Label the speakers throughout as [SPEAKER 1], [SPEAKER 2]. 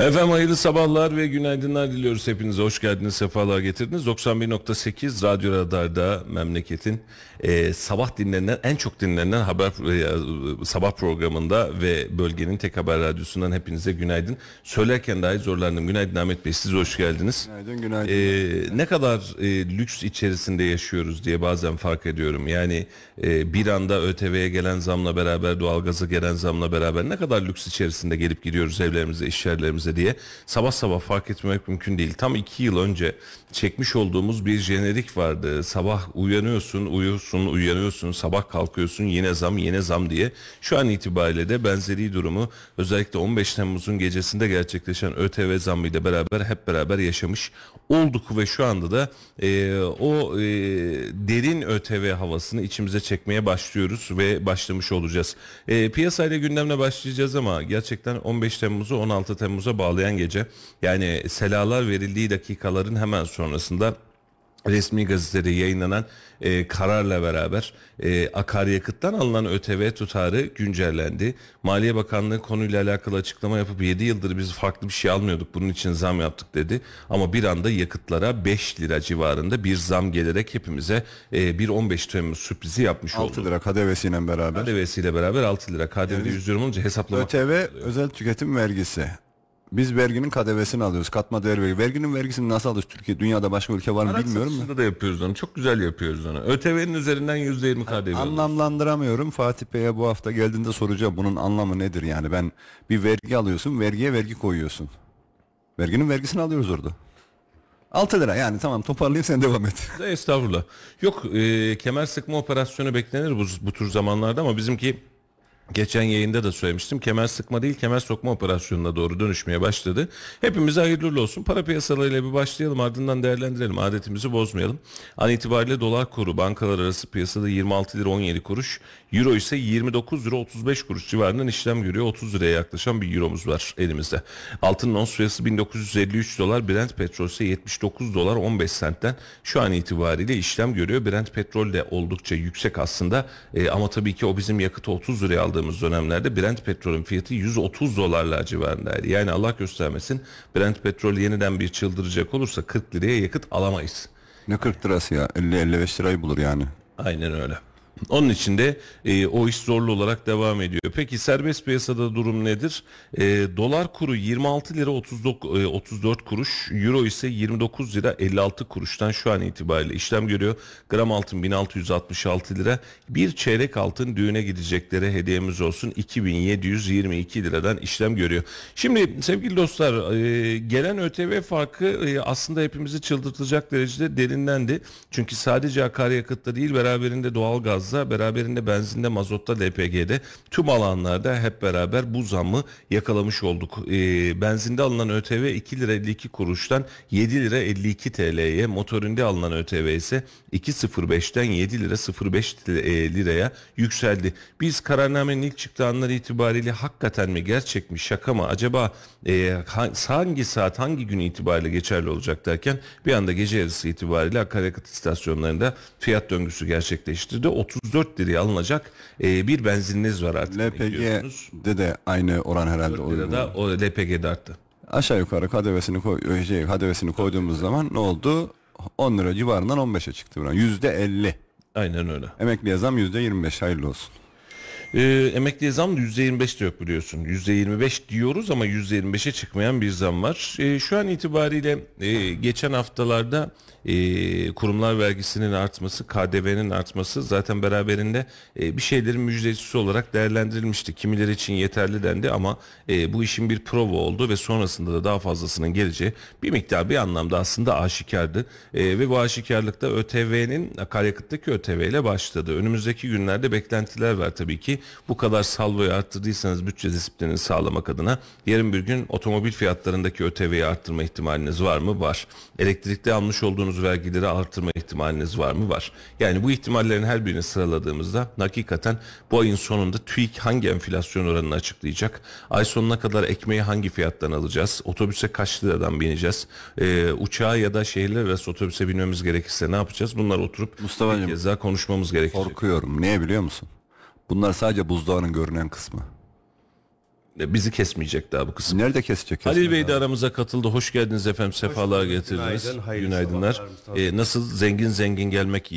[SPEAKER 1] Efendim hayırlı sabahlar ve günaydınlar diliyoruz hepinize. Hoş geldiniz, sefalar getirdiniz. 91.8 Radyo Radar'da memleketin e, sabah dinlenen, en çok dinlenen haber e, sabah programında ve bölgenin tek haber radyosundan hepinize günaydın. Söylerken dahi zorlandım. Günaydın Ahmet Bey, siz hoş geldiniz.
[SPEAKER 2] Günaydın, günaydın.
[SPEAKER 1] E, ne kadar e, lüks içerisinde yaşıyoruz diye bazen fark ediyorum. Yani e, bir anda ÖTV'ye gelen zamla beraber, doğalgaza gelen zamla beraber ne kadar lüks içerisinde gelip gidiyoruz evlerimize, iş yerlerimize diye sabah sabah fark etmemek mümkün değil. Tam iki yıl önce çekmiş olduğumuz bir jenerik vardı. Sabah uyanıyorsun, uyuyorsun, uyanıyorsun, sabah kalkıyorsun yine zam, yine zam diye. Şu an itibariyle de benzeri durumu özellikle 15 Temmuz'un gecesinde gerçekleşen ÖTV zammıyla beraber hep beraber yaşamış olduk ve şu anda da e, o e, derin ÖTV havasını içimize çekmeye başlıyoruz ve başlamış olacağız. E, piyasayla gündemle başlayacağız ama gerçekten 15 Temmuz'u 16 Temmuz'a bağlayan gece yani selalar verildiği dakikaların hemen sonrasında resmi gazetede yayınlanan e, kararla beraber e, akaryakıttan alınan ÖTV tutarı güncellendi. Maliye Bakanlığı konuyla alakalı açıklama yapıp 7 yıldır biz farklı bir şey almıyorduk bunun için zam yaptık dedi. Ama bir anda yakıtlara 5 lira civarında bir zam gelerek hepimize e, bir 15 Temmuz sürprizi yapmış
[SPEAKER 2] 6
[SPEAKER 1] oldu.
[SPEAKER 2] lira KDV'siyle beraber.
[SPEAKER 1] KDV'siyle beraber 6 lira. KDV'de 100 lira olunca hesaplamak
[SPEAKER 2] ÖTV özel tüketim vergisi. Biz verginin KDV'sini alıyoruz. Katma değer vergi. Verginin vergisini nasıl alıyoruz? Türkiye, dünyada başka ülke var mı
[SPEAKER 1] Araç
[SPEAKER 2] bilmiyorum da.
[SPEAKER 1] satışında da yapıyoruz onu. Çok güzel yapıyoruz onu. ÖTV'nin üzerinden %20 KDV alıyoruz.
[SPEAKER 2] Anlamlandıramıyorum. Fatih Bey'e bu hafta geldiğinde soracağım bunun anlamı nedir yani. Ben bir vergi alıyorsun, vergiye vergi koyuyorsun. Verginin vergisini alıyoruz orada. 6 lira yani tamam toparlayayım sen devam et.
[SPEAKER 1] Estağfurullah. Yok e, kemer sıkma operasyonu beklenir bu, bu tür zamanlarda ama bizimki geçen yayında da söylemiştim. Kemer sıkma değil kemer sokma operasyonuna doğru dönüşmeye başladı. Hepimize hayırlı olsun. Para piyasalarıyla bir başlayalım ardından değerlendirelim. Adetimizi bozmayalım. An itibariyle dolar kuru bankalar arası piyasada 26 lira 17 kuruş. Euro ise 29 lira 35 kuruş civarından işlem görüyor. 30 liraya yaklaşan bir euromuz var elimizde. Altın ons fiyatı 1953 dolar. Brent petrol ise 79 dolar 15 sentten şu an itibariyle işlem görüyor. Brent petrol de oldukça yüksek aslında. E, ama tabii ki o bizim yakıtı 30 liraya aldığımız dönemlerde Brent petrolün fiyatı 130 dolarlar civarındaydı. Yani Allah göstermesin Brent petrol yeniden bir çıldıracak olursa 40 liraya yakıt alamayız.
[SPEAKER 2] Ne 40 lirası ya? 50-55 lirayı bulur yani.
[SPEAKER 1] Aynen öyle. Onun için de e, o iş zorlu olarak devam ediyor. Peki serbest piyasada durum nedir? E, dolar kuru 26 lira 39, e, 34 kuruş, euro ise 29 lira 56 kuruştan şu an itibariyle işlem görüyor. Gram altın 1666 lira. Bir çeyrek altın düğüne gideceklere hediyemiz olsun 2722 liradan işlem görüyor. Şimdi sevgili dostlar e, gelen ÖTV farkı e, aslında hepimizi çıldırtacak derecede derinlendi. Çünkü sadece akaryakıtta değil beraberinde doğalgazda, beraberinde benzinde, mazotta, LPG'de tüm alanlarda hep beraber bu zammı yakalamış olduk. E, benzinde alınan ÖTV 2 lira 52 kuruştan 7 lira 52 TL'ye, motorinde alınan ÖTV ise 2.05'ten 7 lira 05 liraya yükseldi. Biz kararnamenin ilk çıktığı anlar itibariyle hakikaten mi gerçek mi şaka mı acaba e, hangi saat hangi gün itibariyle geçerli olacak derken bir anda gece yarısı itibariyle akaryakıt istasyonlarında fiyat döngüsü gerçekleştirdi. 34 liraya alınacak e, bir benzininiz var artık.
[SPEAKER 2] LPG'de de aynı oran herhalde.
[SPEAKER 1] 4 lirada o LPG'de arttı.
[SPEAKER 2] Aşağı yukarı KDV'sini koy, şey, KDV'sini koyduğumuz zaman ne oldu? 10 lira civarından 15'e çıktı. Yüzde 50.
[SPEAKER 1] Aynen öyle.
[SPEAKER 2] Emekliye zam yüzde 25 hayırlı olsun.
[SPEAKER 1] Ee, emekliye zam da %25 de yok biliyorsun. %25 diyoruz ama %25'e çıkmayan bir zam var. Ee, şu an itibariyle e, geçen haftalarda e, kurumlar vergisinin artması, KDV'nin artması zaten beraberinde e, bir şeylerin müjdecisi olarak değerlendirilmişti. Kimileri için yeterli dendi ama e, bu işin bir prova oldu ve sonrasında da daha fazlasının geleceği bir miktar bir anlamda aslında aşikardı. E, ve bu aşikarlıkta ÖTV'nin akaryakıttaki ÖTV ile başladı. Önümüzdeki günlerde beklentiler var tabii ki. Bu kadar salvoyu arttırdıysanız bütçe disiplinini sağlamak adına yarın bir gün otomobil fiyatlarındaki ÖTV'yi arttırma ihtimaliniz var mı? Var. Elektrikte almış olduğunuz vergileri arttırma ihtimaliniz var mı? Var. Yani bu ihtimallerin her birini sıraladığımızda hakikaten bu ayın sonunda TÜİK hangi enflasyon oranını açıklayacak? Ay sonuna kadar ekmeği hangi fiyattan alacağız? Otobüse kaç liradan bineceğiz? Ee, uçağa ya da şehirler arası otobüse binmemiz gerekirse ne yapacağız? Bunlar oturup
[SPEAKER 2] Mustafa'cığım,
[SPEAKER 1] bir kez daha konuşmamız gerekecek.
[SPEAKER 2] Korkuyorum. Niye biliyor musun? Bunlar sadece buzdağının görünen kısmı.
[SPEAKER 1] E, Bizi kesmeyecek daha bu kısım.
[SPEAKER 2] Nerede kesecek?
[SPEAKER 1] Halil Bey de aramıza katıldı. Hoş geldiniz efendim. Sefalar getirdiniz.
[SPEAKER 3] Günaydın,
[SPEAKER 1] Günaydınlar. E, nasıl zengin zengin gelmek e,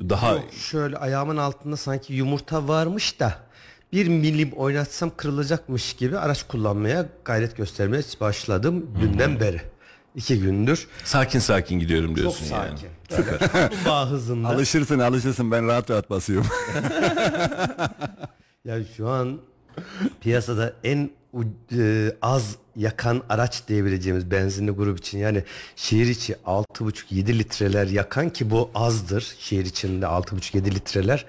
[SPEAKER 1] daha
[SPEAKER 3] Yok, şöyle ayağımın altında sanki yumurta varmış da bir milim oynatsam kırılacakmış gibi araç kullanmaya gayret göstermeye başladım dünden beri. İki gündür.
[SPEAKER 1] sakin sakin gidiyorum
[SPEAKER 3] Çok
[SPEAKER 1] diyorsun
[SPEAKER 3] sakin.
[SPEAKER 1] yani.
[SPEAKER 3] Kaplumbağa hızında.
[SPEAKER 2] Alışırsın alışırsın ben rahat rahat basıyorum.
[SPEAKER 3] Ya şu an piyasada en e, az yakan araç diyebileceğimiz benzinli grup için yani şehir içi 6,5-7 litreler yakan ki bu azdır. Şehir içinde 6,5-7 litreler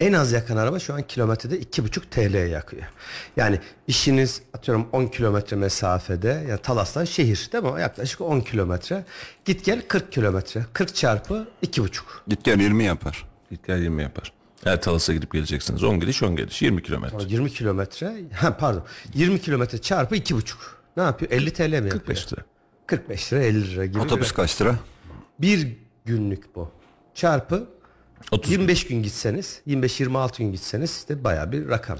[SPEAKER 3] en az yakan araba şu an kilometrede 2,5 TL yakıyor. Yani işiniz atıyorum 10 kilometre mesafede ya Talas'tan şehir değil mi? Yaklaşık 10 kilometre. Git gel 40 kilometre. 40 çarpı 2,5.
[SPEAKER 2] Git gel 20 yapar.
[SPEAKER 1] Git gel 20 yapar. Eğer Talas'a gidip geleceksiniz. 10 gidiş 10 geliş 20 kilometre.
[SPEAKER 3] 20 kilometre ha pardon 20 kilometre çarpı iki buçuk ne yapıyor 50 TL mi yapıyor
[SPEAKER 1] 45 lira.
[SPEAKER 3] 45 lira 50 lira gibi
[SPEAKER 2] Otobüs
[SPEAKER 3] bir,
[SPEAKER 2] kaç lira?
[SPEAKER 3] bir günlük bu çarpı
[SPEAKER 1] 30
[SPEAKER 3] 25 gün gitseniz 25-26 gün gitseniz işte baya bir rakam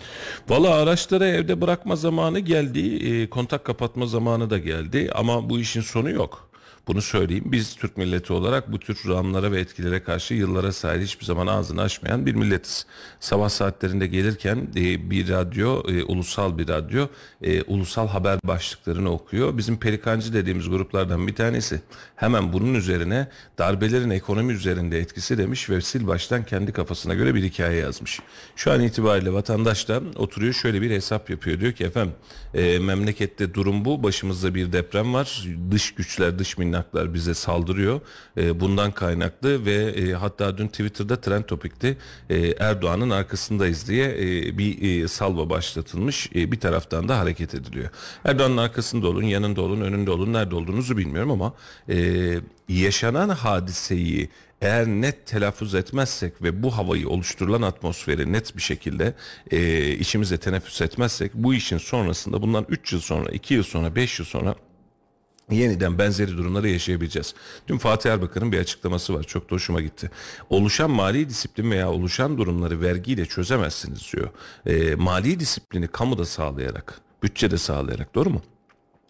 [SPEAKER 1] Valla araçları evde bırakma zamanı geldi. e, kontak kapatma zamanı da geldi. Ama bu işin sonu yok. Bunu söyleyeyim. Biz Türk milleti olarak bu tür ramlara ve etkilere karşı yıllara sahip hiçbir zaman ağzını açmayan bir milletiz. Sabah saatlerinde gelirken e, bir radyo, e, ulusal bir radyo, e, ulusal haber başlıklarını okuyor. Bizim pelikancı dediğimiz gruplardan bir tanesi hemen bunun üzerine darbelerin ekonomi üzerinde etkisi demiş ve sil baştan kendi kafasına göre bir hikaye yazmış. Şu an itibariyle vatandaş da oturuyor şöyle bir hesap yapıyor. Diyor ki efendim e, memlekette durum bu. Başımızda bir deprem var. Dış güçler, dış minnaklar bize saldırıyor. E, bundan kaynaklı ve e, hatta dün Twitter'da trend topikti. E, Erdoğan'ın arkasındayız diye e, bir e, salva başlatılmış. E, bir taraftan da hareket ediliyor. Erdoğan'ın arkasında olun, yanında olun, önünde olun. Nerede olduğunuzu bilmiyorum ama e, yaşanan hadiseyi eğer net telaffuz etmezsek ve bu havayı oluşturulan atmosferi net bir şekilde e, içimize teneffüs etmezsek bu işin sonrasında bundan 3 yıl sonra, 2 yıl sonra, 5 yıl sonra yeniden benzeri durumları yaşayabileceğiz. Dün Fatih Erbakan'ın bir açıklaması var. Çok da hoşuma gitti. Oluşan mali disiplin veya oluşan durumları vergiyle çözemezsiniz diyor. E, mali disiplini kamuda sağlayarak, bütçede sağlayarak doğru mu?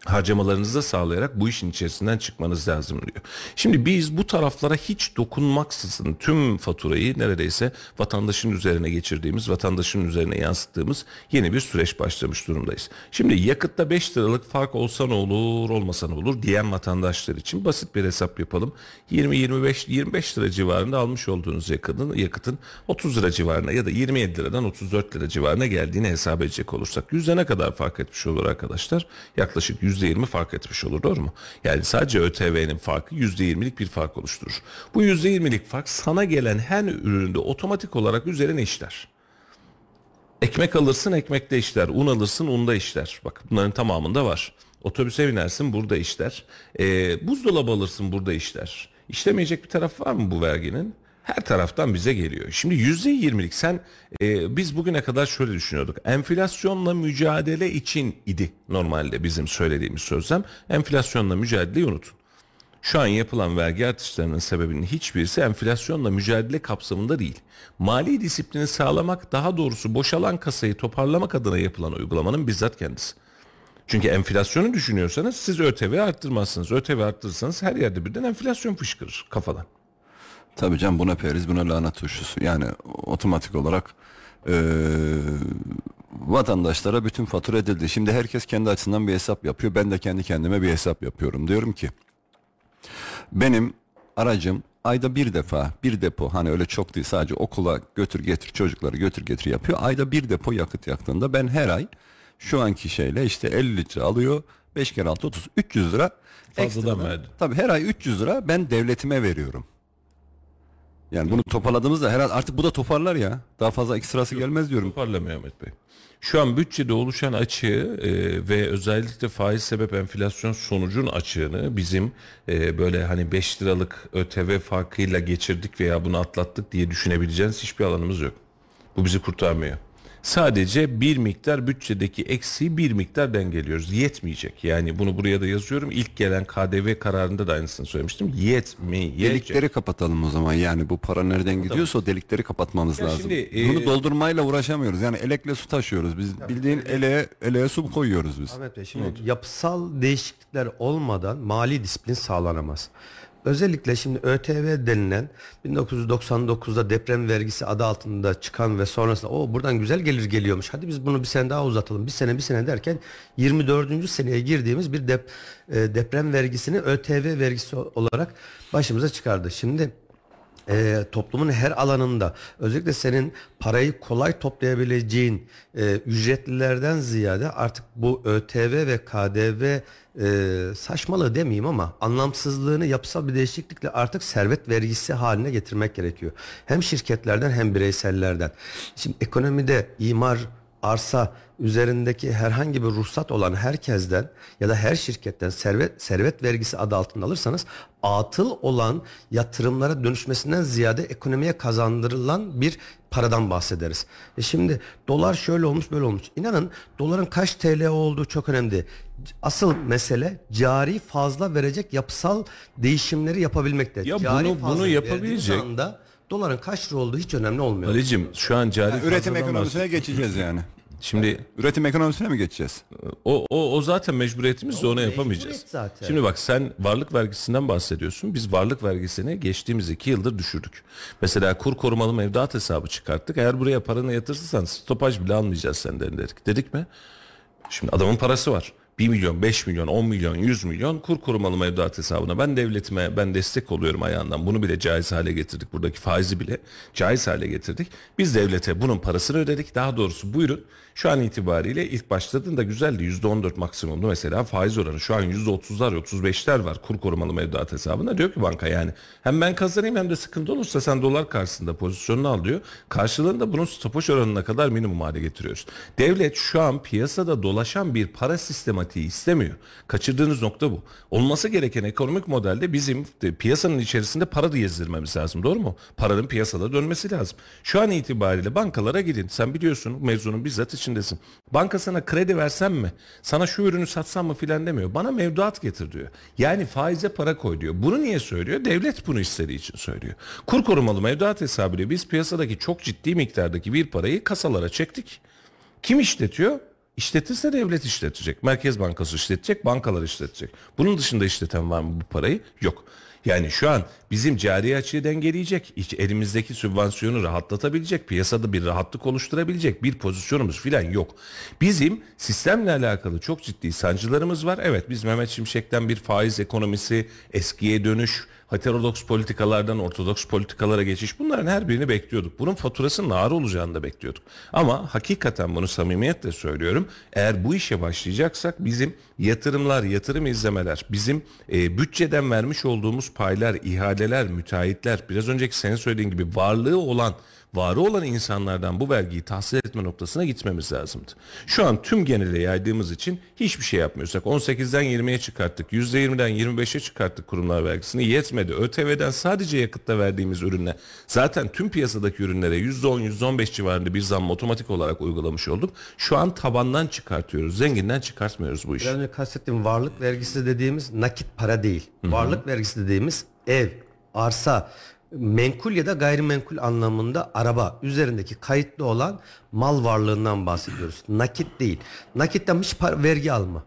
[SPEAKER 1] Harcamalarınızı da sağlayarak bu işin içerisinden çıkmanız lazım diyor. Şimdi biz bu taraflara hiç dokunmaksızın tüm faturayı neredeyse vatandaşın üzerine geçirdiğimiz, vatandaşın üzerine yansıttığımız yeni bir süreç başlamış durumdayız. Şimdi yakıtta 5 liralık fark olsa ne olur, olmasa ne olur diyen vatandaşlar için basit bir hesap yapalım. 20-25 25 lira civarında almış olduğunuz yakıtın, yakıtın 30 lira civarına ya da 27 liradan 34 lira civarına geldiğini hesap edecek olursak yüzde ne kadar fark etmiş olur arkadaşlar? Yaklaşık %20 fark etmiş olur doğru mu? Yani sadece ÖTV'nin farkı %20'lik bir fark oluşturur. Bu %20'lik fark sana gelen her üründe otomatik olarak üzerine işler. Ekmek alırsın ekmekte işler. Un alırsın unda işler. Bak bunların tamamında var. Otobüse binersin burada işler. Ee, buzdolabı alırsın burada işler. İşlemeyecek bir taraf var mı bu verginin? Her taraftan bize geliyor. Şimdi yüzde yirmilik sen e, biz bugüne kadar şöyle düşünüyorduk. Enflasyonla mücadele için idi normalde bizim söylediğimiz sözlem. Enflasyonla mücadeleyi unutun. Şu an yapılan vergi artışlarının sebebinin hiçbirisi enflasyonla mücadele kapsamında değil. Mali disiplini sağlamak daha doğrusu boşalan kasayı toparlamak adına yapılan uygulamanın bizzat kendisi. Çünkü enflasyonu düşünüyorsanız siz ÖTV arttırmazsınız. ÖTV arttırırsanız her yerde birden enflasyon fışkırır kafadan.
[SPEAKER 2] Tabii canım buna periz buna lanet turşusu. Yani otomatik olarak eee, vatandaşlara bütün fatura edildi. Şimdi herkes kendi açısından bir hesap yapıyor. Ben de kendi kendime bir hesap yapıyorum. Diyorum ki benim aracım ayda bir defa bir depo hani öyle çok değil sadece okula götür getir çocukları götür getir yapıyor. Ayda bir depo yakıt yaktığında ben her ay şu anki şeyle işte 50 litre alıyor. 5 kere 6 30 300 lira
[SPEAKER 1] Fazladan verdin.
[SPEAKER 2] Tabii her ay 300 lira ben devletime veriyorum. Yani bunu toparladığımızda herhalde artık bu da toparlar ya. Daha fazla ekstrası gelmez diyorum.
[SPEAKER 1] Toparlamıyor Ahmet Bey. Şu an bütçede oluşan açığı e, ve özellikle faiz sebep enflasyon sonucun açığını bizim e, böyle hani 5 liralık ÖTV farkıyla geçirdik veya bunu atlattık diye düşünebileceğiniz hiçbir alanımız yok. Bu bizi kurtarmıyor. Sadece bir miktar bütçedeki eksiği bir miktar dengeliyoruz. Yetmeyecek. Yani bunu buraya da yazıyorum. İlk gelen KDV kararında da aynısını söylemiştim. Yetmeyecek.
[SPEAKER 2] Delikleri kapatalım o zaman. Yani bu para nereden gidiyorsa o delikleri kapatmamız
[SPEAKER 1] Ya
[SPEAKER 2] lazım.
[SPEAKER 1] şimdi, e,
[SPEAKER 2] Bunu doldurmayla uğraşamıyoruz. Yani elekle su taşıyoruz. Biz bildiğin eleğe, eleğe su koyuyoruz biz.
[SPEAKER 3] Ahmet Bey şimdi yapısal değişiklikler olmadan mali disiplin sağlanamaz. Özellikle şimdi ÖTV denilen 1999'da deprem vergisi adı altında çıkan ve sonrasında o buradan güzel gelir geliyormuş. Hadi biz bunu bir sene daha uzatalım. Bir sene bir sene derken 24. seneye girdiğimiz bir dep- e, deprem vergisini ÖTV vergisi olarak başımıza çıkardı. Şimdi e, toplumun her alanında özellikle senin parayı kolay toplayabileceğin e, ücretlilerden ziyade artık bu ÖTV ve KDV e, saçmalığı demeyeyim ama anlamsızlığını yapısal bir değişiklikle artık servet vergisi haline getirmek gerekiyor. Hem şirketlerden hem bireysellerden. Şimdi ekonomide imar arsa üzerindeki herhangi bir ruhsat olan herkesten ya da her şirketten servet servet vergisi adı altında alırsanız atıl olan yatırımlara dönüşmesinden ziyade ekonomiye kazandırılan bir paradan bahsederiz. E şimdi dolar şöyle olmuş böyle olmuş. İnanın doların kaç TL olduğu çok önemli. Asıl mesele cari fazla verecek yapısal değişimleri yapabilmekte.
[SPEAKER 1] Ya
[SPEAKER 3] cari
[SPEAKER 1] bunu- bunu yapabilecek-
[SPEAKER 3] anda doların kaç lira olduğu hiç önemli olmuyor.
[SPEAKER 1] Ali'cim şu an cari
[SPEAKER 2] Üretim
[SPEAKER 1] fazladan
[SPEAKER 2] ekonomisine geçeceğiz yani.
[SPEAKER 1] Şimdi
[SPEAKER 2] Üretim ekonomisine mi geçeceğiz?
[SPEAKER 1] o, o, o zaten mecburiyetimiz de onu yapamayacağız.
[SPEAKER 3] zaten.
[SPEAKER 1] Şimdi bak sen varlık vergisinden bahsediyorsun. Biz varlık vergisini geçtiğimiz iki yıldır düşürdük. Mesela kur korumalı mevduat hesabı çıkarttık. Eğer buraya paranı yatırırsan stopaj bile almayacağız senden dedik. Dedik mi? Şimdi adamın parası var. 1 milyon, 5 milyon, 10 milyon, 100 milyon kur korumalı mevduat hesabına. Ben devletime ben destek oluyorum ayağından. Bunu bile caiz hale getirdik. Buradaki faizi bile caiz hale getirdik. Biz devlete bunun parasını ödedik. Daha doğrusu buyurun. Şu an itibariyle ilk başladığında güzeldi. %14 maksimumdu mesela faiz oranı. Şu an %30'lar 35'ler var kur korumalı mevduat hesabına. Diyor ki banka yani hem ben kazanayım hem de sıkıntı olursa sen dolar karşısında pozisyonunu al diyor. Karşılığında bunun stopaj oranına kadar minimum hale getiriyoruz. Devlet şu an piyasada dolaşan bir para sistematiği istemiyor. Kaçırdığınız nokta bu. Olması gereken ekonomik modelde bizim piyasanın içerisinde para da gezdirmemiz lazım. Doğru mu? Paranın piyasada dönmesi lazım. Şu an itibariyle bankalara gidin. Sen biliyorsun mevzunun bizzat içindesin. Banka sana kredi versem mi? Sana şu ürünü satsam mı filan demiyor. Bana mevduat getir diyor. Yani faize para koy diyor. Bunu niye söylüyor? Devlet bunu istediği için söylüyor. Kur korumalı mevduat hesabıyla biz piyasadaki çok ciddi miktardaki bir parayı kasalara çektik. Kim işletiyor? İşletirse devlet işletecek. Merkez Bankası işletecek, bankalar işletecek. Bunun dışında işleten var mı bu parayı? Yok. Yani şu an bizim cari açığı dengeleyecek, elimizdeki sübvansiyonu rahatlatabilecek, piyasada bir rahatlık oluşturabilecek bir pozisyonumuz filan yok. Bizim sistemle alakalı çok ciddi sancılarımız var. Evet biz Mehmet Şimşek'ten bir faiz ekonomisi, eskiye dönüş, heterodoks politikalardan ortodoks politikalara geçiş bunların her birini bekliyorduk. Bunun faturasının ağır olacağını da bekliyorduk. Ama hakikaten bunu samimiyetle söylüyorum. Eğer bu işe başlayacaksak bizim yatırımlar, yatırım izlemeler, bizim e, bütçeden vermiş olduğumuz paylar, ihaleler, müteahhitler, biraz önceki senin söylediğin gibi varlığı olan varı olan insanlardan bu vergiyi tahsil etme noktasına gitmemiz lazımdı. Şu an tüm genele yaydığımız için hiçbir şey yapmıyorsak 18'den 20'ye çıkarttık, %20'den 25'e çıkarttık kurumlar vergisini yetmedi. ÖTV'den sadece yakıtta verdiğimiz ürüne zaten tüm piyasadaki ürünlere %10 %15 civarında bir zam otomatik olarak uygulamış olduk. Şu an tabandan çıkartıyoruz. Zenginden çıkartmıyoruz bu işi.
[SPEAKER 3] Önce kastettiğim varlık vergisi dediğimiz nakit para değil. Varlık vergisi dediğimiz ev, arsa, menkul ya da gayrimenkul anlamında araba üzerindeki kayıtlı olan mal varlığından bahsediyoruz. Nakit değil. Nakitten hiç para, vergi alma.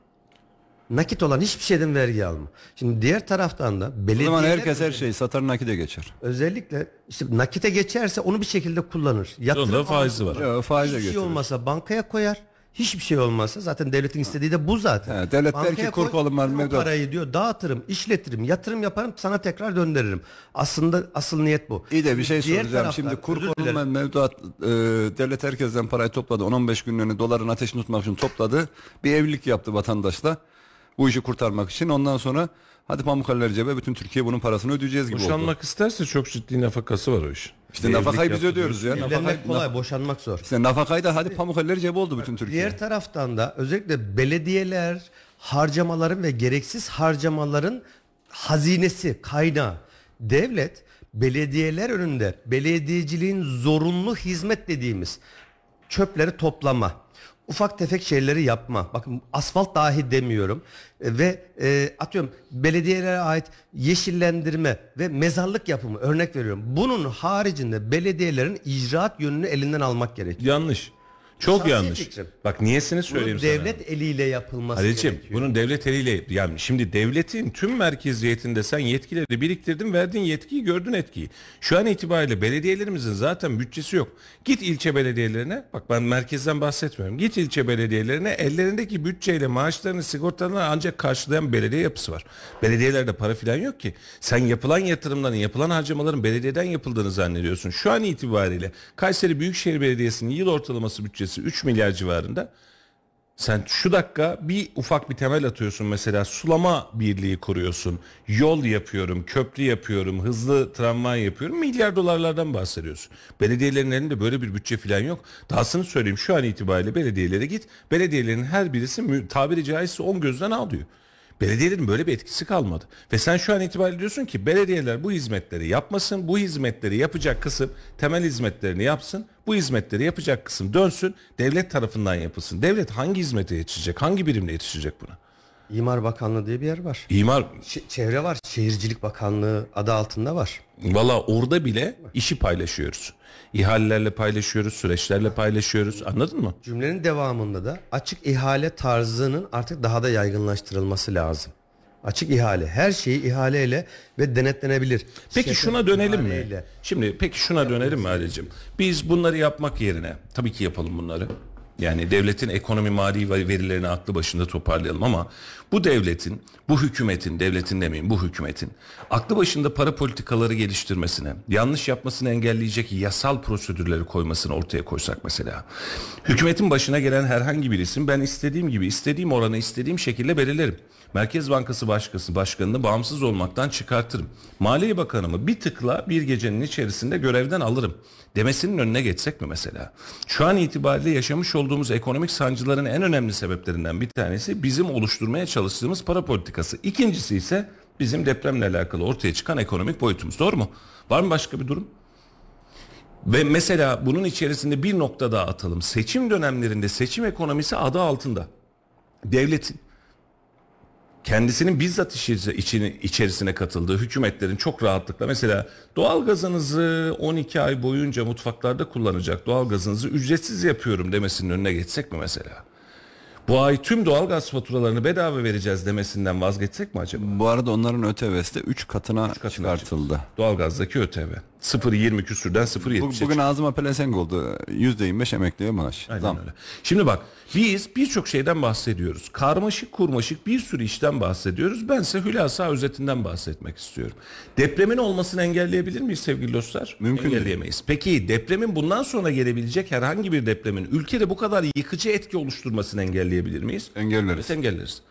[SPEAKER 3] Nakit olan hiçbir şeyden vergi alma. Şimdi diğer taraftan da
[SPEAKER 2] O
[SPEAKER 3] belediyeler
[SPEAKER 2] zaman herkes her şeyi satar nakide geçer.
[SPEAKER 3] özellikle işte nakite geçerse onu bir şekilde kullanır. Yatırım
[SPEAKER 1] Onda faizi var.
[SPEAKER 2] Ya, faize
[SPEAKER 3] Hiçbir şey
[SPEAKER 2] götürür.
[SPEAKER 3] olmasa bankaya koyar. Hiçbir şey olmazsa zaten devletin istediği de bu zaten.
[SPEAKER 2] He, devlet der ki,
[SPEAKER 3] Bankaya
[SPEAKER 2] kur kolum var, mevduat.
[SPEAKER 3] parayı diyor dağıtırım, işletirim, yatırım yaparım sana tekrar döndürürüm. Aslında asıl niyet bu.
[SPEAKER 2] İyi de bir şey
[SPEAKER 3] Diğer
[SPEAKER 2] soracağım.
[SPEAKER 3] taraftan,
[SPEAKER 2] Şimdi kur
[SPEAKER 3] dilerim.
[SPEAKER 2] korunan mevduat e, devlet herkesten parayı topladı. 10-15 günlüğünü doların ateşini tutmak için topladı. Bir evlilik yaptı vatandaşla. Bu işi kurtarmak için. Ondan sonra hadi Pamukkale'ler cebe bütün Türkiye bunun parasını ödeyeceğiz gibi oldu.
[SPEAKER 1] Boşanmak isterse çok ciddi nafakası var o iş.
[SPEAKER 2] İşte nafakayı biz
[SPEAKER 1] yaptı
[SPEAKER 2] ödüyoruz ya.
[SPEAKER 3] Evlenmek
[SPEAKER 2] Nafaka,
[SPEAKER 3] kolay, boşanmak zor.
[SPEAKER 2] işte nafakayı da hadi Pamukkale'ler cebe oldu bütün Türkiye.
[SPEAKER 3] Diğer taraftan da özellikle belediyeler harcamaların ve gereksiz harcamaların hazinesi, kaynağı. Devlet belediyeler önünde belediyeciliğin zorunlu hizmet dediğimiz çöpleri toplama, ufak tefek şeyleri yapma. Bakın asfalt dahi demiyorum. E, Ve e, atıyorum belediyelere ait yeşillendirme ve mezarlık yapımı örnek veriyorum. Bunun haricinde belediyelerin icraat yönünü elinden almak gerekiyor.
[SPEAKER 1] Yanlış. Çok
[SPEAKER 3] Şahsi
[SPEAKER 1] yanlış.
[SPEAKER 3] fikrim.
[SPEAKER 1] Bak niyesini söyleyeyim
[SPEAKER 3] Bunun
[SPEAKER 1] sana.
[SPEAKER 3] devlet eliyle yapılması
[SPEAKER 1] Halicim
[SPEAKER 3] gerekiyor.
[SPEAKER 1] bunun devlet eliyle yani şimdi devletin tüm merkeziyetinde sen yetkileri biriktirdin verdin yetkiyi gördün etkiyi. Şu an itibariyle belediyelerimizin zaten bütçesi yok. Git ilçe belediyelerine bak ben merkezden bahsetmiyorum. Git ilçe belediyelerine ellerindeki bütçeyle maaşlarını sigortalarını ancak karşılayan belediye yapısı var. Belediyelerde para filan yok ki. Sen yapılan yatırımların yapılan harcamaların belediyeden yapıldığını zannediyorsun. Şu an itibariyle Kayseri Büyükşehir Belediyesi'nin yıl ortalaması bütçesi 3 milyar civarında. Sen şu dakika bir ufak bir temel atıyorsun mesela sulama birliği kuruyorsun. Yol yapıyorum, köprü yapıyorum, hızlı tramvay yapıyorum. Milyar dolarlardan bahsediyorsun. Belediyelerin elinde böyle bir bütçe falan yok. Dahasını söyleyeyim şu an itibariyle belediyelere git. Belediyelerin her birisi tabiri caizse 10 gözden al diyor. Belediyelerin böyle bir etkisi kalmadı. Ve sen şu an itibariyle diyorsun ki belediyeler bu hizmetleri yapmasın. Bu hizmetleri yapacak kısım temel hizmetlerini yapsın. Bu hizmetleri yapacak kısım dönsün. Devlet tarafından yapılsın. Devlet hangi hizmete yetişecek? Hangi birimle yetişecek buna?
[SPEAKER 3] İmar Bakanlığı diye bir yer var.
[SPEAKER 1] İmar
[SPEAKER 3] Ş- çevre var. Şehircilik Bakanlığı adı altında var.
[SPEAKER 1] Valla orada bile işi paylaşıyoruz. İhalelerle paylaşıyoruz, süreçlerle paylaşıyoruz. Anladın mı?
[SPEAKER 3] Cümlenin devamında da açık ihale tarzının artık daha da yaygınlaştırılması lazım. Açık ihale. Her şeyi ihaleyle ve denetlenebilir.
[SPEAKER 1] Peki
[SPEAKER 3] Şefe-
[SPEAKER 1] şuna dönelim mi?
[SPEAKER 3] ihaleyle.
[SPEAKER 1] Şimdi peki şuna dönelim mi Ali'cim? Biz bunları yapmak yerine tabii ki yapalım bunları. Yani devletin ekonomi mali verilerini aklı başında toparlayalım ama bu devletin, bu hükümetin, devletin demeyin bu hükümetin aklı başında para politikaları geliştirmesine, yanlış yapmasını engelleyecek yasal prosedürleri koymasını ortaya koysak mesela. Hükümetin başına gelen herhangi bir isim ben istediğim gibi, istediğim oranı istediğim şekilde belirlerim. Merkez Bankası Başkası Başkanı'nı bağımsız olmaktan çıkartırım. Maliye Bakanımı bir tıkla bir gecenin içerisinde görevden alırım demesinin önüne geçsek mi mesela? Şu an itibariyle yaşamış olduğumuz ekonomik sancıların en önemli sebeplerinden bir tanesi bizim oluşturmaya çalıştığımız para politikası. İkincisi ise bizim depremle alakalı ortaya çıkan ekonomik boyutumuz. Doğru mu? Var mı başka bir durum? Ve mesela bunun içerisinde bir nokta daha atalım. Seçim dönemlerinde seçim ekonomisi adı altında. Devletin kendisinin bizzat işi, içini, içerisine katıldığı hükümetlerin çok rahatlıkla mesela doğalgazınızı 12 ay boyunca mutfaklarda kullanacak doğalgazınızı ücretsiz yapıyorum demesinin önüne geçsek mi mesela? Bu ay tüm doğalgaz faturalarını bedava vereceğiz demesinden vazgeçsek mi acaba?
[SPEAKER 2] Bu arada onların ÖTV'si de 3 katına,
[SPEAKER 1] katına
[SPEAKER 2] çıkartıldı.
[SPEAKER 1] Doğalgazdaki ÖTV. 0.20 küsürden 0.70'e
[SPEAKER 2] Bu, bugün ağzıma pelesenk oldu. %25 emekliye maaş.
[SPEAKER 1] Aynen
[SPEAKER 2] Zam.
[SPEAKER 1] öyle. Şimdi bak biz birçok şeyden bahsediyoruz. Karmaşık kurmaşık bir sürü işten bahsediyoruz. Ben ise hülasa özetinden bahsetmek istiyorum. Depremin olmasını engelleyebilir miyiz sevgili dostlar?
[SPEAKER 2] Mümkün değil.
[SPEAKER 1] Engelleyemeyiz. Peki depremin bundan sonra gelebilecek herhangi bir depremin ülkede bu kadar yıkıcı etki oluşturmasını engelleyebilir miyiz?
[SPEAKER 2] Engelleriz.
[SPEAKER 1] Evet engelleriz.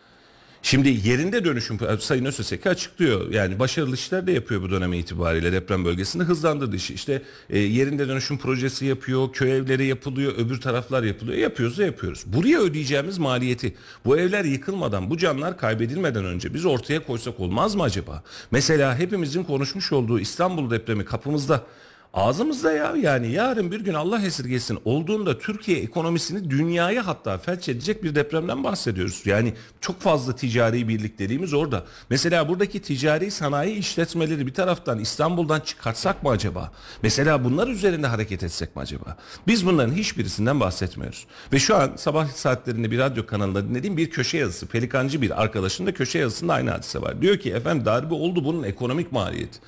[SPEAKER 1] Şimdi yerinde dönüşüm Sayın Özseseki açıklıyor. Yani başarılı işler de yapıyor bu döneme itibariyle deprem bölgesinde hızlandırdı işi. İşte e, yerinde dönüşüm projesi yapıyor, köy evleri yapılıyor, öbür taraflar yapılıyor. Yapıyoruz da yapıyoruz. Buraya ödeyeceğimiz maliyeti bu evler yıkılmadan, bu canlar kaybedilmeden önce biz ortaya koysak olmaz mı acaba? Mesela hepimizin konuşmuş olduğu İstanbul depremi kapımızda Ağzımızda ya yani yarın bir gün Allah esirgesin olduğunda Türkiye ekonomisini dünyaya hatta felç edecek bir depremden bahsediyoruz. Yani çok fazla ticari birlikteliğimiz orada. Mesela buradaki ticari sanayi işletmeleri bir taraftan İstanbul'dan çıkartsak mı acaba? Mesela bunlar üzerinde hareket etsek mi acaba? Biz bunların hiçbirisinden bahsetmiyoruz. Ve şu an sabah saatlerinde bir radyo kanalında dinlediğim bir köşe yazısı. Pelikancı bir arkadaşın da köşe yazısında aynı hadise var. Diyor ki efendim darbe oldu bunun ekonomik maliyeti.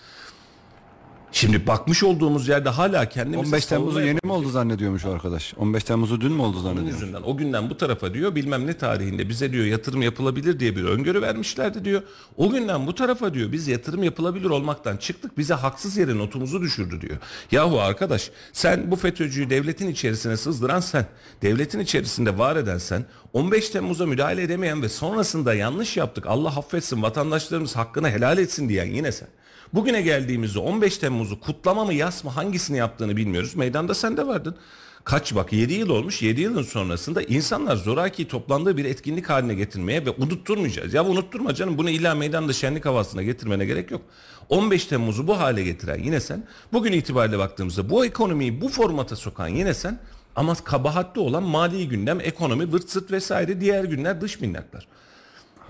[SPEAKER 1] Şimdi bakmış olduğumuz yerde hala kendimizi
[SPEAKER 2] 15 Temmuz'u yeni mi oldu zannediyormuş o arkadaş. 15 Temmuz'u dün mü oldu zannediyor?
[SPEAKER 1] yüzünden o günden bu tarafa diyor bilmem ne tarihinde bize diyor yatırım yapılabilir diye bir öngörü vermişlerdi diyor. O günden bu tarafa diyor biz yatırım yapılabilir olmaktan çıktık bize haksız yere notumuzu düşürdü diyor. Yahu arkadaş sen bu FETÖ'cüyü devletin içerisine sızdıran sen, devletin içerisinde var eden sen, 15 Temmuz'a müdahale edemeyen ve sonrasında yanlış yaptık Allah affetsin vatandaşlarımız hakkını helal etsin diyen yine sen. Bugüne geldiğimizde 15 Temmuz'u kutlama mı yas mı hangisini yaptığını bilmiyoruz. Meydanda sen de vardın. Kaç bak 7 yıl olmuş 7 yılın sonrasında insanlar zoraki toplandığı bir etkinlik haline getirmeye ve unutturmayacağız. Ya unutturma canım bunu illa meydanda şenlik havasına getirmene gerek yok. 15 Temmuz'u bu hale getiren yine sen. Bugün itibariyle baktığımızda bu ekonomiyi bu formata sokan yine sen. Ama kabahatli olan mali gündem, ekonomi, vırt sırt vesaire diğer günler dış minnaklar.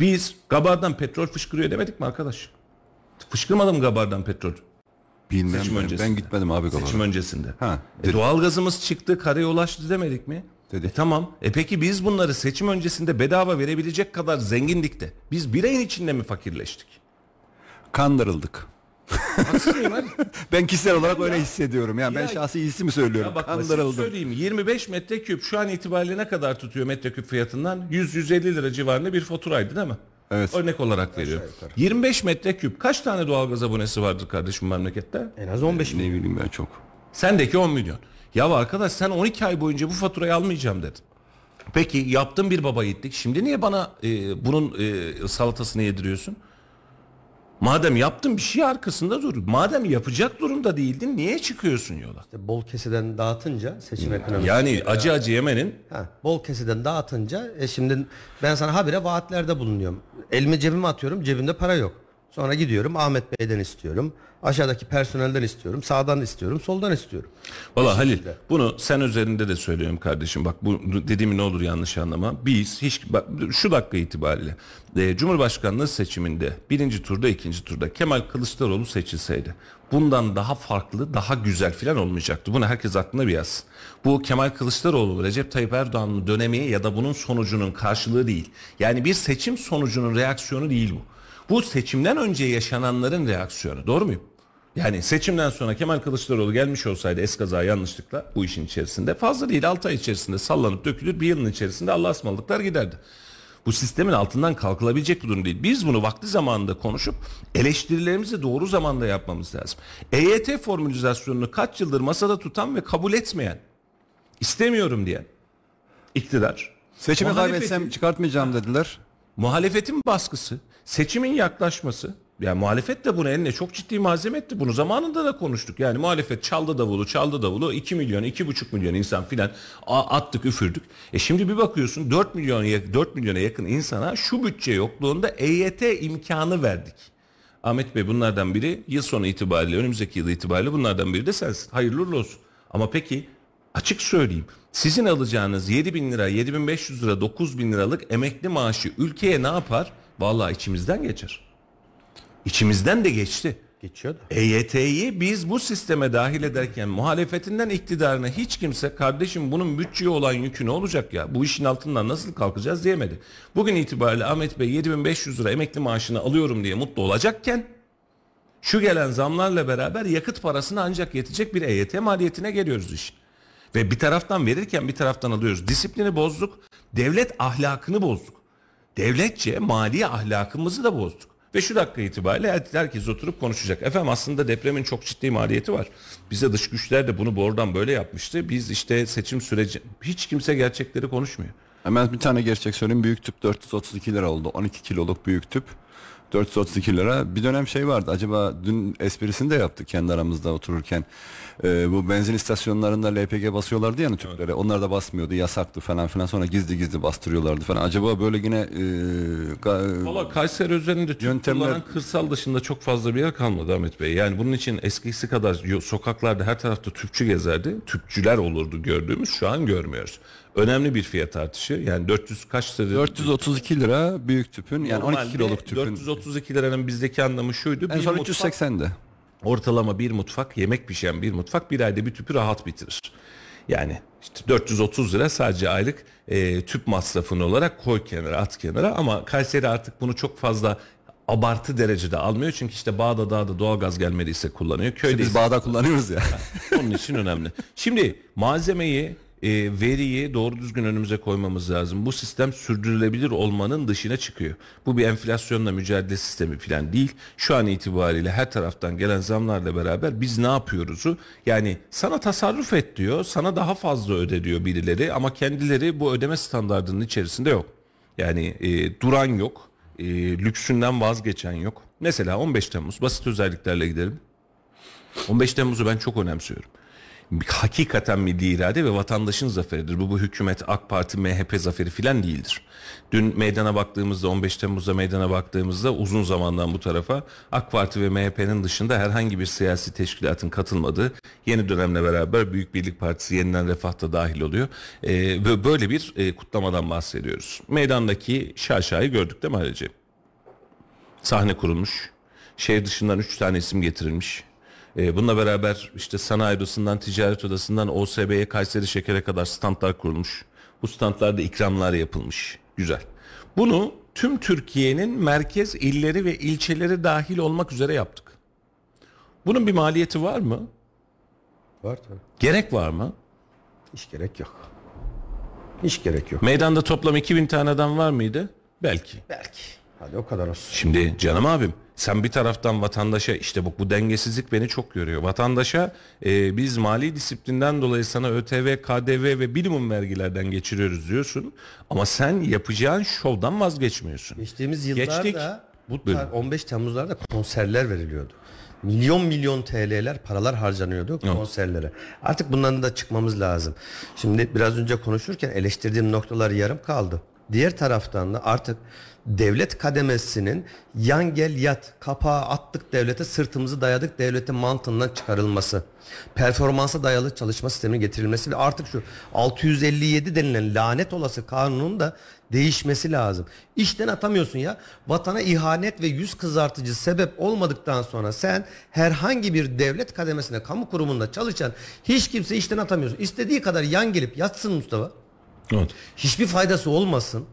[SPEAKER 1] Biz Gabar'dan petrol fışkırıyor demedik mi arkadaş? Fışkırmadı mı Gabar'dan petrol?
[SPEAKER 2] Bilmem
[SPEAKER 1] Seçim
[SPEAKER 2] ben,
[SPEAKER 1] öncesinde.
[SPEAKER 2] ben gitmedim abi
[SPEAKER 1] Seçim
[SPEAKER 2] Gabar'a.
[SPEAKER 1] öncesinde.
[SPEAKER 2] Ha,
[SPEAKER 1] E, doğalgazımız çıktı, karaya ulaştı demedik mi?
[SPEAKER 2] Dedi.
[SPEAKER 1] E, tamam. E peki biz bunları seçim öncesinde bedava verebilecek kadar zengindik de biz bir ayın içinde mi fakirleştik?
[SPEAKER 2] Kandırıldık. Ben kişisel olarak öyle hissediyorum. Yani ben
[SPEAKER 1] Ya-
[SPEAKER 2] şahsi hissimi söylüyorum.
[SPEAKER 1] Ya bak
[SPEAKER 2] Kandırıldım.
[SPEAKER 1] söyleyeyim 25 metreküp şu an itibariyle ne kadar tutuyor metreküp fiyatından? 100-150 lira civarında bir faturaydı değil mi?
[SPEAKER 2] Evet.
[SPEAKER 1] Örnek olarak veriyorum. 25 metreküp kaç tane doğalgaz abonesi vardır kardeşim memlekette?
[SPEAKER 3] En az 15
[SPEAKER 2] Ne bileyim ben çok.
[SPEAKER 1] Sendeki 10 milyon. Ya arkadaş sen 12 ay boyunca bu faturayı almayacağım dedin. Peki yaptın bir baba yiğitlik. Şimdi niye bana e, bunun e, salatasını yediriyorsun? Madem yaptın bir şey arkasında dur. Madem yapacak durumda değildin niye çıkıyorsun yola?
[SPEAKER 3] İşte bol keseden dağıtınca seçim ekonomisi.
[SPEAKER 1] Yani acı acı yemenin
[SPEAKER 3] Ha, bol keseden dağıtınca e şimdi ben sana habire vaatlerde bulunuyorum. Elimi cebime atıyorum cebimde para yok. Sonra gidiyorum Ahmet Bey'den istiyorum. Aşağıdaki personelden istiyorum. Sağdan istiyorum. Soldan istiyorum.
[SPEAKER 1] Valla Halil bunu sen üzerinde de söylüyorum kardeşim. Bak bu dediğimi ne olur yanlış anlama. Biz hiç bak, şu dakika itibariyle e, Cumhurbaşkanlığı seçiminde birinci turda ikinci turda Kemal Kılıçdaroğlu seçilseydi bundan daha farklı daha güzel filan olmayacaktı. Bunu herkes aklına bir yazsın. Bu Kemal Kılıçdaroğlu Recep Tayyip Erdoğan'ın dönemi ya da bunun sonucunun karşılığı değil. Yani bir seçim sonucunun reaksiyonu değil bu. Bu seçimden önce yaşananların reaksiyonu. Doğru muyum? Yani seçimden sonra Kemal Kılıçdaroğlu gelmiş olsaydı eskaza yanlışlıkla bu işin içerisinde fazla değil 6 ay içerisinde sallanıp dökülür bir yılın içerisinde Allah'a ısmarladıklar giderdi. Bu sistemin altından kalkılabilecek bir durum değil. Biz bunu vakti zamanında konuşup eleştirilerimizi doğru zamanda yapmamız lazım. EYT formülizasyonunu kaç yıldır masada tutan ve kabul etmeyen, istemiyorum diyen iktidar.
[SPEAKER 2] Seçimi kaybetsem çıkartmayacağım dediler.
[SPEAKER 1] Muhalefetin baskısı, seçimin yaklaşması, yani muhalefet de bunu eline çok ciddi malzeme etti. Bunu zamanında da konuştuk. Yani muhalefet çaldı davulu, çaldı davulu 2 milyon, 2,5 milyon insan filan attık, üfürdük. E şimdi bir bakıyorsun 4 milyon 4 milyona yakın insana şu bütçe yokluğunda EYT imkanı verdik. Ahmet Bey bunlardan biri yıl sonu itibariyle, önümüzdeki yıl itibariyle bunlardan biri de sensin. Hayırlı olsun. Ama peki açık söyleyeyim. Sizin alacağınız 7 bin lira, 7500 lira, 9 bin liralık emekli maaşı ülkeye ne yapar? Vallahi içimizden geçer. İçimizden de geçti.
[SPEAKER 3] Geçiyor da.
[SPEAKER 1] EYT'yi biz bu sisteme dahil ederken muhalefetinden iktidarına hiç kimse kardeşim bunun bütçeye olan yükü ne olacak ya? Bu işin altından nasıl kalkacağız diyemedi. Bugün itibariyle Ahmet Bey 7500 lira emekli maaşını alıyorum diye mutlu olacakken şu gelen zamlarla beraber yakıt parasına ancak yetecek bir EYT maliyetine geliyoruz iş. Ve bir taraftan verirken bir taraftan alıyoruz. Disiplini bozduk. Devlet ahlakını bozduk. Devletçe mali ahlakımızı da bozduk. Ve şu dakika itibariyle her- herkes oturup konuşacak. Efendim aslında depremin çok ciddi maliyeti var. Bize dış güçler de bunu buradan böyle yapmıştı. Biz işte seçim süreci hiç kimse gerçekleri konuşmuyor.
[SPEAKER 2] Hemen bir tane gerçek söyleyeyim. Büyük tüp 432 lira oldu. 12 kiloluk büyük tüp. 432 lira. Bir dönem şey vardı. Acaba dün esprisini de yaptık kendi aramızda otururken. Ee, bu benzin istasyonlarında LPG basıyorlardı yani Türklere. Onlar da basmıyordu. Yasaktı falan filan. Sonra gizli gizli bastırıyorlardı falan. Acaba böyle yine e, ga-
[SPEAKER 1] Valla Kayseri üzerinde Türk
[SPEAKER 2] Yöntemler-
[SPEAKER 1] kullanan kırsal dışında çok fazla bir yer kalmadı Ahmet Bey. Yani bunun için eskisi kadar sokaklarda her tarafta tüpçü gezerdi. Tüpçüler olurdu gördüğümüz şu an görmüyoruz. Önemli bir fiyat artışı. Yani 400 kaç lira?
[SPEAKER 2] 432 lira büyük tüpün yani 12
[SPEAKER 1] Normalde
[SPEAKER 2] kiloluk tüpün.
[SPEAKER 1] 432 liranın bizdeki anlamı şuydu.
[SPEAKER 2] En son
[SPEAKER 1] mutfak-
[SPEAKER 2] 380'de.
[SPEAKER 1] ortalama bir mutfak yemek pişen bir mutfak bir ayda bir tüpü rahat bitirir. Yani işte 430 lira sadece aylık e, tüp masrafını olarak koy kenara at kenara ama Kayseri artık bunu çok fazla abartı derecede almıyor. Çünkü işte bağda dağda doğalgaz gelmediyse kullanıyor. Köyde
[SPEAKER 2] Biz bağda kullanıyoruz ya.
[SPEAKER 1] onun için önemli. Şimdi malzemeyi, e, veriyi doğru düzgün önümüze koymamız lazım. Bu sistem sürdürülebilir olmanın dışına çıkıyor. Bu bir enflasyonla mücadele sistemi falan değil. Şu an itibariyle her taraftan gelen zamlarla beraber biz ne yapıyoruzu yani sana tasarruf et diyor, sana daha fazla öde diyor birileri ama kendileri bu ödeme standartının içerisinde yok. Yani e, duran yok, e, lüksünden vazgeçen yok. Mesela 15 Temmuz basit özelliklerle gidelim. 15 Temmuz'u ben çok önemsiyorum. Hakikaten milli irade ve vatandaşın zaferidir. Bu bu hükümet, AK Parti, MHP zaferi filan değildir. Dün meydana baktığımızda 15 Temmuz'da meydana baktığımızda uzun zamandan bu tarafa AK Parti ve MHP'nin dışında herhangi bir siyasi teşkilatın katılmadığı yeni dönemle beraber Büyük Birlik Partisi yeniden refah da dahil oluyor. Ee, ve böyle bir e, kutlamadan bahsediyoruz. Meydandaki şaşayı gördük değil mi Halilci? Sahne kurulmuş. Şehir dışından 3 tane isim getirilmiş. Ee, bununla beraber işte sanayi odasından, ticaret odasından OSB'ye, Kayseri Şeker'e kadar standlar kurulmuş. Bu standlarda ikramlar yapılmış. Güzel. Bunu tüm Türkiye'nin merkez illeri ve ilçeleri dahil olmak üzere yaptık. Bunun bir maliyeti var mı?
[SPEAKER 3] Var tabii.
[SPEAKER 1] Gerek var mı?
[SPEAKER 3] Hiç gerek yok. Hiç gerek yok.
[SPEAKER 1] Meydanda toplam 2000 tane adam var mıydı? Belki.
[SPEAKER 3] Belki. Hadi o kadar olsun.
[SPEAKER 1] Şimdi canım abim sen bir taraftan vatandaşa işte bu, bu dengesizlik beni çok görüyor. Vatandaşa e, biz mali disiplinden dolayı sana ÖTV, KDV ve minimum vergilerden geçiriyoruz diyorsun. Ama sen yapacağın şovdan vazgeçmiyorsun.
[SPEAKER 3] Geçtiğimiz yıllarda
[SPEAKER 1] Geçtik.
[SPEAKER 3] bu tar-
[SPEAKER 1] Buyurun.
[SPEAKER 3] 15 Temmuz'larda konserler veriliyordu. Milyon milyon TL'ler paralar harcanıyordu konserlere. Artık bundan da çıkmamız lazım. Şimdi biraz önce konuşurken eleştirdiğim noktalar yarım kaldı. Diğer taraftan da artık devlet kademesinin yan gel yat kapağı attık devlete sırtımızı dayadık devletin mantığından çıkarılması. Performansa dayalı çalışma sisteminin getirilmesi ve artık şu 657 denilen lanet olası kanunun da değişmesi lazım. İşten atamıyorsun ya. Vatana ihanet ve yüz kızartıcı sebep olmadıktan sonra sen herhangi bir devlet kademesine, kamu kurumunda çalışan hiç kimse işten atamıyorsun. İstediği kadar yan gelip yatsın Mustafa.
[SPEAKER 1] Evet.
[SPEAKER 3] Hiçbir faydası olmasın.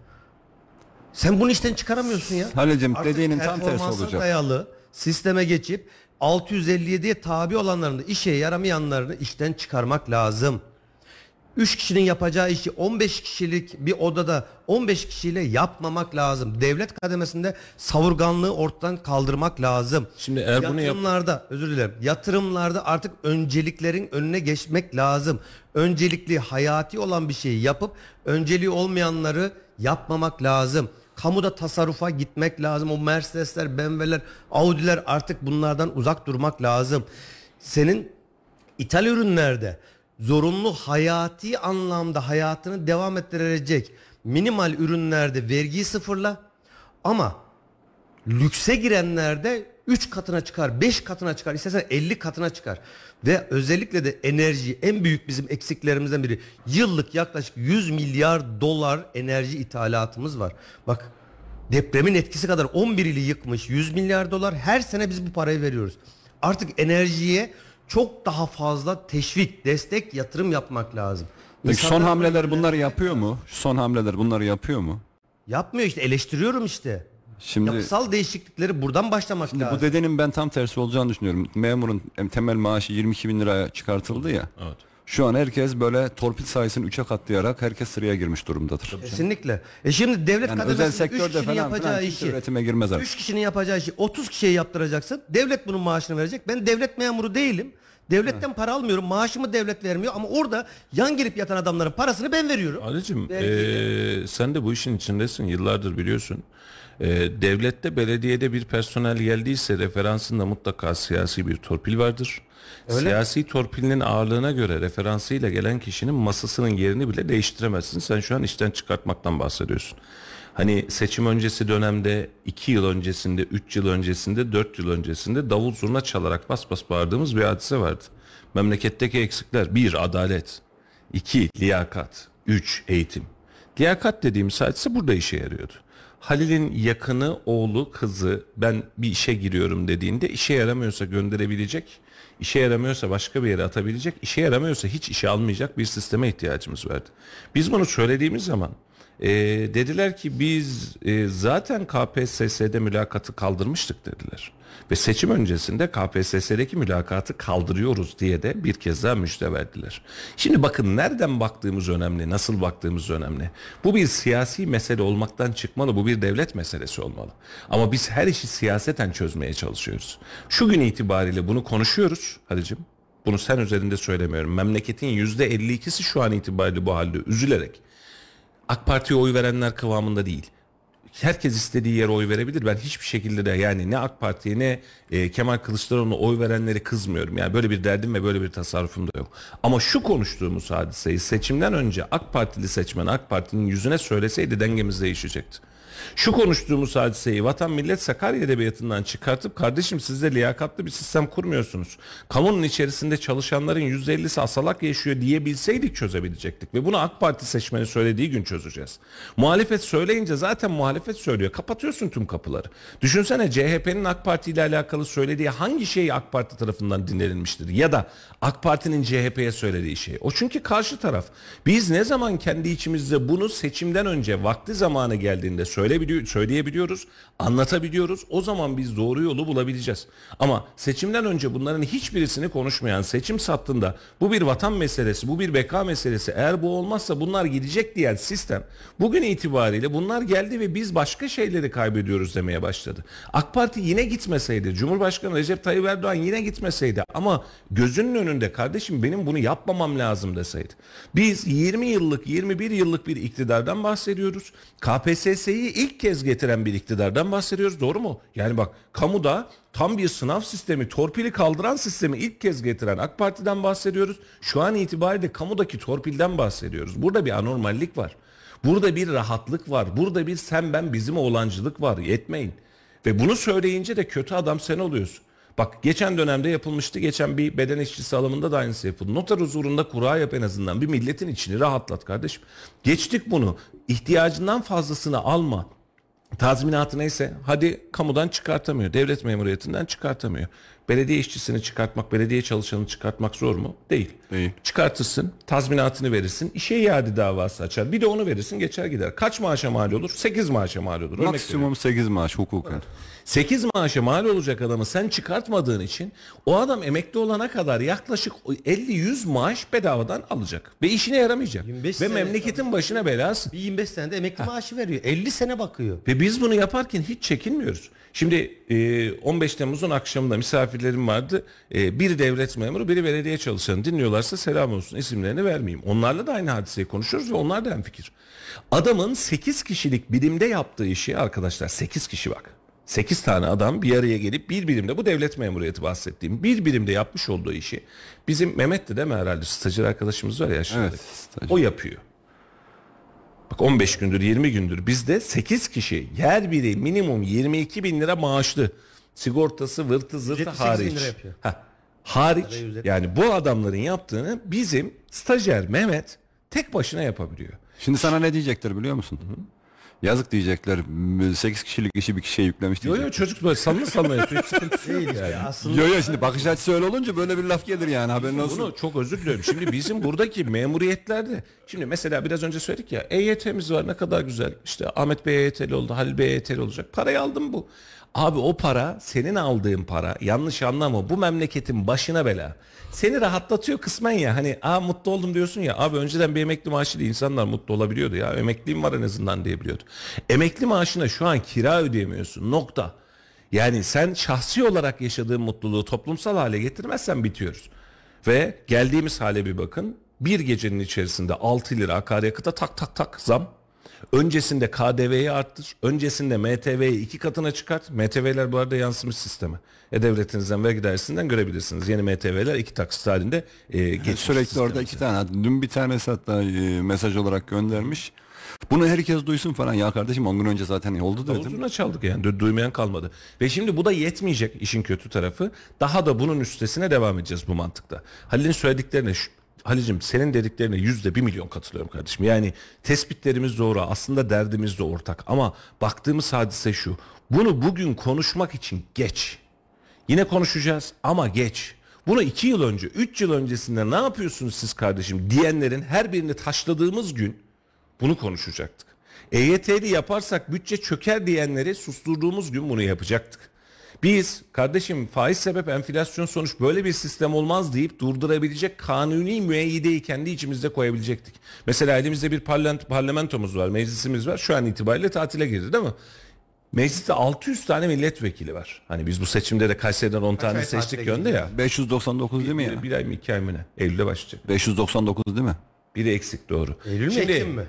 [SPEAKER 3] Sen bunu işten çıkaramıyorsun ya.
[SPEAKER 2] Halicim,
[SPEAKER 3] Artık
[SPEAKER 2] dediğinin tam tersi olacak.
[SPEAKER 3] dayalı sisteme geçip 657'ye tabi olanların da işe yaramayanlarını işten çıkarmak lazım. 3 kişinin yapacağı işi 15 kişilik bir odada 15 kişiyle yapmamak lazım. Devlet kademesinde savurganlığı ortadan kaldırmak lazım.
[SPEAKER 1] Şimdi eğer bunu yap-
[SPEAKER 3] yatırımlarda özür dilerim. Yatırımlarda artık önceliklerin önüne geçmek lazım. Öncelikli hayati olan bir şeyi yapıp önceliği olmayanları yapmamak lazım. Kamuda tasarrufa gitmek lazım. O Mercedesler, BMW'ler, Audi'ler artık bunlardan uzak durmak lazım. Senin İthal ürünlerde zorunlu hayati anlamda hayatını devam ettirecek minimal ürünlerde vergiyi sıfırla ama lükse girenlerde 3 katına çıkar, 5 katına çıkar, istersen 50 katına çıkar. Ve özellikle de enerji en büyük bizim eksiklerimizden biri. Yıllık yaklaşık 100 milyar dolar enerji ithalatımız var. Bak depremin etkisi kadar 11 ili yıkmış 100 milyar dolar her sene biz bu parayı veriyoruz. Artık enerjiye çok daha fazla teşvik, destek, yatırım yapmak lazım.
[SPEAKER 2] Peki son hamleler bunları yapıyor mu? Son hamleler bunları yapıyor mu?
[SPEAKER 3] Yapmıyor işte eleştiriyorum işte.
[SPEAKER 2] Şimdi
[SPEAKER 3] Yapısal değişiklikleri buradan başlamak
[SPEAKER 2] Şimdi
[SPEAKER 3] lazım.
[SPEAKER 2] bu dedenin ben tam tersi olacağını düşünüyorum. Memurun temel maaşı 22 bin liraya çıkartıldı ya.
[SPEAKER 1] Evet.
[SPEAKER 2] Şu an herkes böyle torpil sayısını 3'e katlayarak herkes sıraya girmiş durumdadır.
[SPEAKER 3] Kesinlikle. E şimdi devlet
[SPEAKER 2] Yani özel
[SPEAKER 3] 3
[SPEAKER 2] sektörde
[SPEAKER 3] kişinin
[SPEAKER 2] falan
[SPEAKER 3] yapacağı
[SPEAKER 2] kimse
[SPEAKER 3] işi
[SPEAKER 2] üretime girmez artık.
[SPEAKER 3] 3 kişinin yapacağı işi 30 kişiye yaptıracaksın. Devlet bunun maaşını verecek. Ben devlet memuru değilim. Devletten para almıyorum. Maaşımı devlet vermiyor ama orada yan gelip yatan adamların parasını ben veriyorum.
[SPEAKER 1] Alicim eee, sen de bu işin içindesin yıllardır biliyorsun. Eee, devlette belediyede bir personel geldiyse referansında mutlaka siyasi bir torpil vardır. Siyasi torpilinin ağırlığına göre referansıyla gelen kişinin masasının yerini bile değiştiremezsin. Sen şu an işten çıkartmaktan bahsediyorsun. Hani seçim öncesi dönemde 2 yıl öncesinde, 3 yıl öncesinde, 4 yıl öncesinde davul zurna çalarak bas bas bağırdığımız bir hadise vardı. Memleketteki eksikler bir adalet, 2. Liyakat. 3. Eğitim. Liyakat dediğimiz hadise burada işe yarıyordu. Halil'in yakını, oğlu, kızı ben bir işe giriyorum dediğinde işe yaramıyorsa gönderebilecek, işe yaramıyorsa başka bir yere atabilecek, işe yaramıyorsa hiç işe almayacak bir sisteme ihtiyacımız vardı. Biz bunu söylediğimiz zaman e, dediler ki biz e, zaten KPSS'de mülakatı kaldırmıştık dediler. Ve seçim öncesinde KPSS'deki mülakatı kaldırıyoruz diye de bir kez daha müjde verdiler. Şimdi bakın nereden baktığımız önemli, nasıl baktığımız önemli. Bu bir siyasi mesele olmaktan çıkmalı, bu bir devlet meselesi olmalı. Ama biz her işi siyaseten çözmeye çalışıyoruz. Şu gün itibariyle bunu konuşuyoruz Halicim. Bunu sen üzerinde söylemiyorum. Memleketin %52'si şu an itibariyle bu halde üzülerek AK Parti'ye oy verenler kıvamında değil. Herkes istediği yere oy verebilir. Ben hiçbir şekilde de yani ne AK Parti'ye ne e, Kemal Kılıçdaroğlu'na oy verenleri kızmıyorum. Yani böyle bir derdim ve böyle bir tasarrufum da yok. Ama şu konuştuğumuz hadiseyi seçimden önce AK Partili seçmen AK Parti'nin yüzüne söyleseydi dengemiz değişecekti. Şu konuştuğumuz hadiseyi Vatan Millet Sakarya Edebiyatı'ndan çıkartıp kardeşim siz de liyakatlı bir sistem kurmuyorsunuz. Kamunun içerisinde çalışanların %50'si asalak yaşıyor diyebilseydik çözebilecektik. Ve bunu AK Parti seçmeni söylediği gün çözeceğiz. Muhalefet söyleyince zaten muhalefet söylüyor. Kapatıyorsun tüm kapıları. Düşünsene CHP'nin AK Parti ile alakalı söylediği hangi şey AK Parti tarafından dinlenilmiştir? Ya da AK Parti'nin CHP'ye söylediği şey. O çünkü karşı taraf. Biz ne zaman kendi içimizde bunu seçimden önce vakti zamanı geldiğinde söyleyebiliyor, söyleyebiliyoruz, anlatabiliyoruz. O zaman biz doğru yolu bulabileceğiz. Ama seçimden önce bunların hiçbirisini konuşmayan seçim sattığında bu bir vatan meselesi, bu bir beka meselesi. Eğer bu olmazsa bunlar gidecek diyen sistem bugün itibariyle bunlar geldi ve biz başka şeyleri kaybediyoruz demeye başladı. AK Parti yine gitmeseydi, Cumhurbaşkanı Recep Tayyip Erdoğan yine gitmeseydi ama gözünün önünde kardeşim benim bunu yapmamam lazım deseydi. Biz 20 yıllık, 21 yıllık bir iktidardan bahsediyoruz. KPSS'yi ilk kez getiren bir iktidardan bahsediyoruz. Doğru mu? Yani bak kamuda tam bir sınav sistemi, torpili kaldıran sistemi ilk kez getiren AK Parti'den bahsediyoruz. Şu an itibariyle kamudaki torpilden bahsediyoruz. Burada bir anormallik var. Burada bir rahatlık var. Burada bir sen ben bizim oğlancılık var. Yetmeyin. Ve bunu söyleyince de kötü adam sen oluyorsun. Bak geçen dönemde yapılmıştı. Geçen bir beden işçisi alımında da aynısı yapıldı. Noter huzurunda kura yap en azından. Bir milletin içini rahatlat kardeşim. Geçtik bunu. İhtiyacından fazlasını alma. Tazminatı neyse hadi kamudan çıkartamıyor. Devlet memuriyetinden çıkartamıyor. Belediye işçisini çıkartmak, belediye çalışanını çıkartmak zor mu? Değil.
[SPEAKER 2] Değil.
[SPEAKER 1] Çıkartırsın, tazminatını verirsin, işe iade davası açar. Bir de onu verirsin geçer gider. Kaç maaşa mal olur? 8 maaşa mal olur. Örnek veriyorum.
[SPEAKER 2] Maksimum 8 maaş hukuken.
[SPEAKER 1] 8 maaşa mal olacak adamı sen çıkartmadığın için o adam emekli olana kadar yaklaşık 50-100 maaş bedavadan alacak. Ve işine yaramayacak.
[SPEAKER 3] 25
[SPEAKER 1] Ve
[SPEAKER 3] sene
[SPEAKER 1] memleketin başına belası.
[SPEAKER 3] Bir 25 senede emekli maaşı veriyor. 50 sene bakıyor.
[SPEAKER 1] Ve biz bunu yaparken hiç çekinmiyoruz. Şimdi e, 15 Temmuz'un akşamında misafirlerim vardı. E, biri devlet memuru, biri belediye çalışanı. Dinliyorlarsa selam olsun. İsimlerini vermeyeyim. Onlarla da aynı hadiseyi konuşuyoruz ve onlar da hemfikir. Adamın 8 kişilik birimde yaptığı işi arkadaşlar 8 kişi bak. 8 tane adam bir araya gelip bir birimde bu devlet memuriyeti bahsettiğim bir birimde yapmış olduğu işi bizim Mehmet de değil mi herhalde stajyer arkadaşımız var ya aşağıda.
[SPEAKER 2] Evet, stajyer.
[SPEAKER 1] O yapıyor. Bak 15 gündür 20 gündür bizde 8 kişi yer biri minimum 22 bin lira maaşlı. Sigortası vırtı zırtı
[SPEAKER 3] 78 bin
[SPEAKER 1] hariç. Heh, hariç yani bu adamların yaptığını bizim stajyer Mehmet tek başına yapabiliyor.
[SPEAKER 2] Şimdi sana ne diyecekler biliyor musun? Yazık diyecekler. 8 kişilik işi bir kişiye yüklemiş
[SPEAKER 1] Yo
[SPEAKER 2] diyecek.
[SPEAKER 1] yo çocuk böyle sallı sallı yapıyor. Hiç sıkıntı yok yani.
[SPEAKER 3] Aslında
[SPEAKER 2] Yo yo şimdi bakış açısı öyle olunca böyle bir laf gelir yani haberin olsun.
[SPEAKER 1] Bunu çok özür diliyorum. Şimdi bizim buradaki memuriyetlerde şimdi mesela biraz önce söyledik ya EYT'miz var ne kadar güzel. İşte Ahmet Bey EYT'li oldu, Halil Bey EYT'li olacak. Parayı aldım bu. Abi o para senin aldığın para yanlış anlama bu memleketin başına bela. Seni rahatlatıyor kısmen ya hani aa mutlu oldum diyorsun ya abi önceden bir emekli maaşıyla insanlar mutlu olabiliyordu ya emekliliğim var en azından diyebiliyordu. Emekli maaşına şu an kira ödeyemiyorsun nokta. Yani sen şahsi olarak yaşadığın mutluluğu toplumsal hale getirmezsen bitiyoruz. Ve geldiğimiz hale bir bakın. Bir gecenin içerisinde 6 lira akaryakıta tak tak tak zam. Öncesinde KDV'yi arttır. Öncesinde MTV'yi iki katına çıkart. MTV'ler bu arada yansımış sisteme. E-Devletinizden vergi dairesinden görebilirsiniz. Yeni MTV'ler iki taksit halinde e, geçmiş
[SPEAKER 2] Sürekli
[SPEAKER 1] sisteme.
[SPEAKER 2] orada iki tane. Dün bir tanesi hatta e, mesaj olarak göndermiş. Bunu herkes duysun falan. Ya kardeşim 10 gün önce zaten oldu dedim.
[SPEAKER 1] Uzuna çaldık yani Du- duymayan kalmadı. Ve şimdi bu da yetmeyecek işin kötü tarafı. Daha da bunun üstesine devam edeceğiz bu mantıkta. Halil'in söylediklerine şu- Halil'cim senin dediklerine yüzde bir milyon katılıyorum kardeşim. Yani tespitlerimiz doğru aslında derdimiz de ortak ama baktığımız hadise şu. Bunu bugün konuşmak için geç. Yine konuşacağız ama geç. Bunu iki yıl önce, üç yıl öncesinde ne yapıyorsunuz siz kardeşim diyenlerin her birini taşladığımız gün bunu konuşacaktık. EYT'li yaparsak bütçe çöker diyenleri susturduğumuz gün bunu yapacaktık. Biz kardeşim faiz sebep enflasyon sonuç böyle bir sistem olmaz deyip durdurabilecek kanuni müeyyideyi kendi içimizde koyabilecektik. Mesela elimizde bir parlament, parlamentomuz var, meclisimiz var. Şu an itibariyle tatile girdi değil mi? Mecliste 600 tane milletvekili var. Hani biz bu seçimde de Kayseri'den 10 tane seçtik yönde ya.
[SPEAKER 2] 599 değil mi ya?
[SPEAKER 1] Bir, bir ay mı iki ay mı ne? Eylül'de başlayacak.
[SPEAKER 2] 599 değil mi?
[SPEAKER 1] Biri eksik doğru.
[SPEAKER 3] Eylül mü
[SPEAKER 1] Şimdi-
[SPEAKER 3] Ekim mi?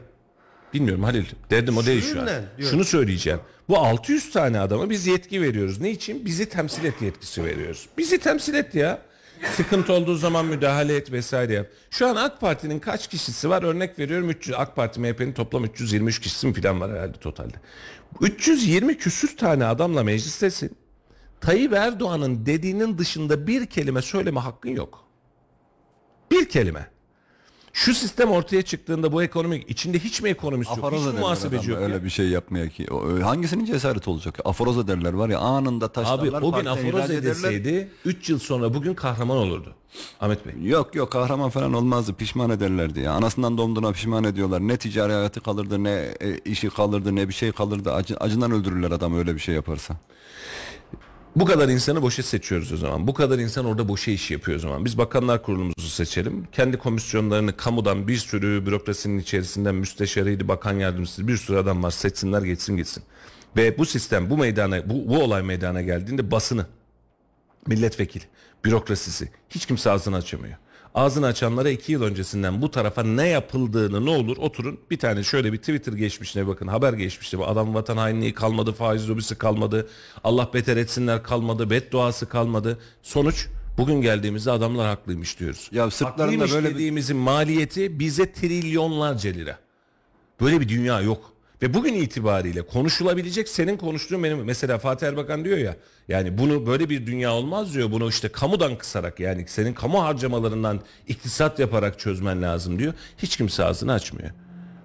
[SPEAKER 1] Bilmiyorum Halil. Derdim o değil şu an.
[SPEAKER 3] Diyorum.
[SPEAKER 1] Şunu söyleyeceğim. Bu 600 tane adama biz yetki veriyoruz. Ne için? Bizi temsil et yetkisi veriyoruz. Bizi temsil et ya. Sıkıntı olduğu zaman müdahale et vesaire yap. Şu an AK Parti'nin kaç kişisi var? Örnek veriyorum 300. AK Parti MHP'nin toplam 323 kişisi mi falan var herhalde totalde. 320 küsür tane adamla meclistesin. Tayyip Erdoğan'ın dediğinin dışında bir kelime söyleme hakkın yok. Bir kelime. Şu sistem ortaya çıktığında bu ekonomik içinde hiç mi ekonomist yok?
[SPEAKER 2] Aforoz
[SPEAKER 1] Hiç mi
[SPEAKER 2] ederler
[SPEAKER 1] muhasebeci yok?
[SPEAKER 2] öyle bir şey yapmaya ki. O, ö- hangisinin cesareti olacak? Aforoz ederler var ya anında taşlarlar.
[SPEAKER 1] Abi o gün
[SPEAKER 2] partiden
[SPEAKER 1] aforoz
[SPEAKER 2] ihraç ederler.
[SPEAKER 1] edilseydi 3 yıl sonra bugün kahraman olurdu. Ahmet Bey.
[SPEAKER 2] Yok yok kahraman falan olmazdı pişman ederlerdi ya. Anasından doğumduğuna pişman ediyorlar. Ne ticari hayatı kalırdı ne e, işi kalırdı ne bir şey kalırdı. Acı, acından öldürürler adam öyle bir şey yaparsa.
[SPEAKER 1] Bu kadar insanı boşa seçiyoruz o zaman. Bu kadar insan orada boşa iş yapıyor o zaman. Biz bakanlar kurulumuzu seçelim. Kendi komisyonlarını kamudan bir sürü bürokrasinin içerisinden müsteşarıydı, bakan yardımcısı bir sürü adam var. Seçsinler geçsin gitsin. Ve bu sistem bu meydana bu, bu olay meydana geldiğinde basını milletvekili, bürokrasisi hiç kimse ağzını açamıyor. Ağzını açanlara iki yıl öncesinden bu tarafa ne yapıldığını ne olur oturun bir tane şöyle bir Twitter geçmişine bakın haber geçmişti. Bu adam vatan hainliği kalmadı, faiz lobisi kalmadı, Allah beter etsinler kalmadı, bedduası kalmadı. Sonuç bugün geldiğimizde adamlar haklıymış diyoruz.
[SPEAKER 2] Ya
[SPEAKER 1] Haklıymış
[SPEAKER 2] böyle bir-
[SPEAKER 1] dediğimizin maliyeti bize trilyonlarca lira. Böyle bir dünya yok. Ve bugün itibariyle konuşulabilecek senin konuştuğun benim mesela Fatih Erbakan diyor ya yani bunu böyle bir dünya olmaz diyor bunu işte kamudan kısarak yani senin kamu harcamalarından iktisat yaparak çözmen lazım diyor. Hiç kimse ağzını açmıyor.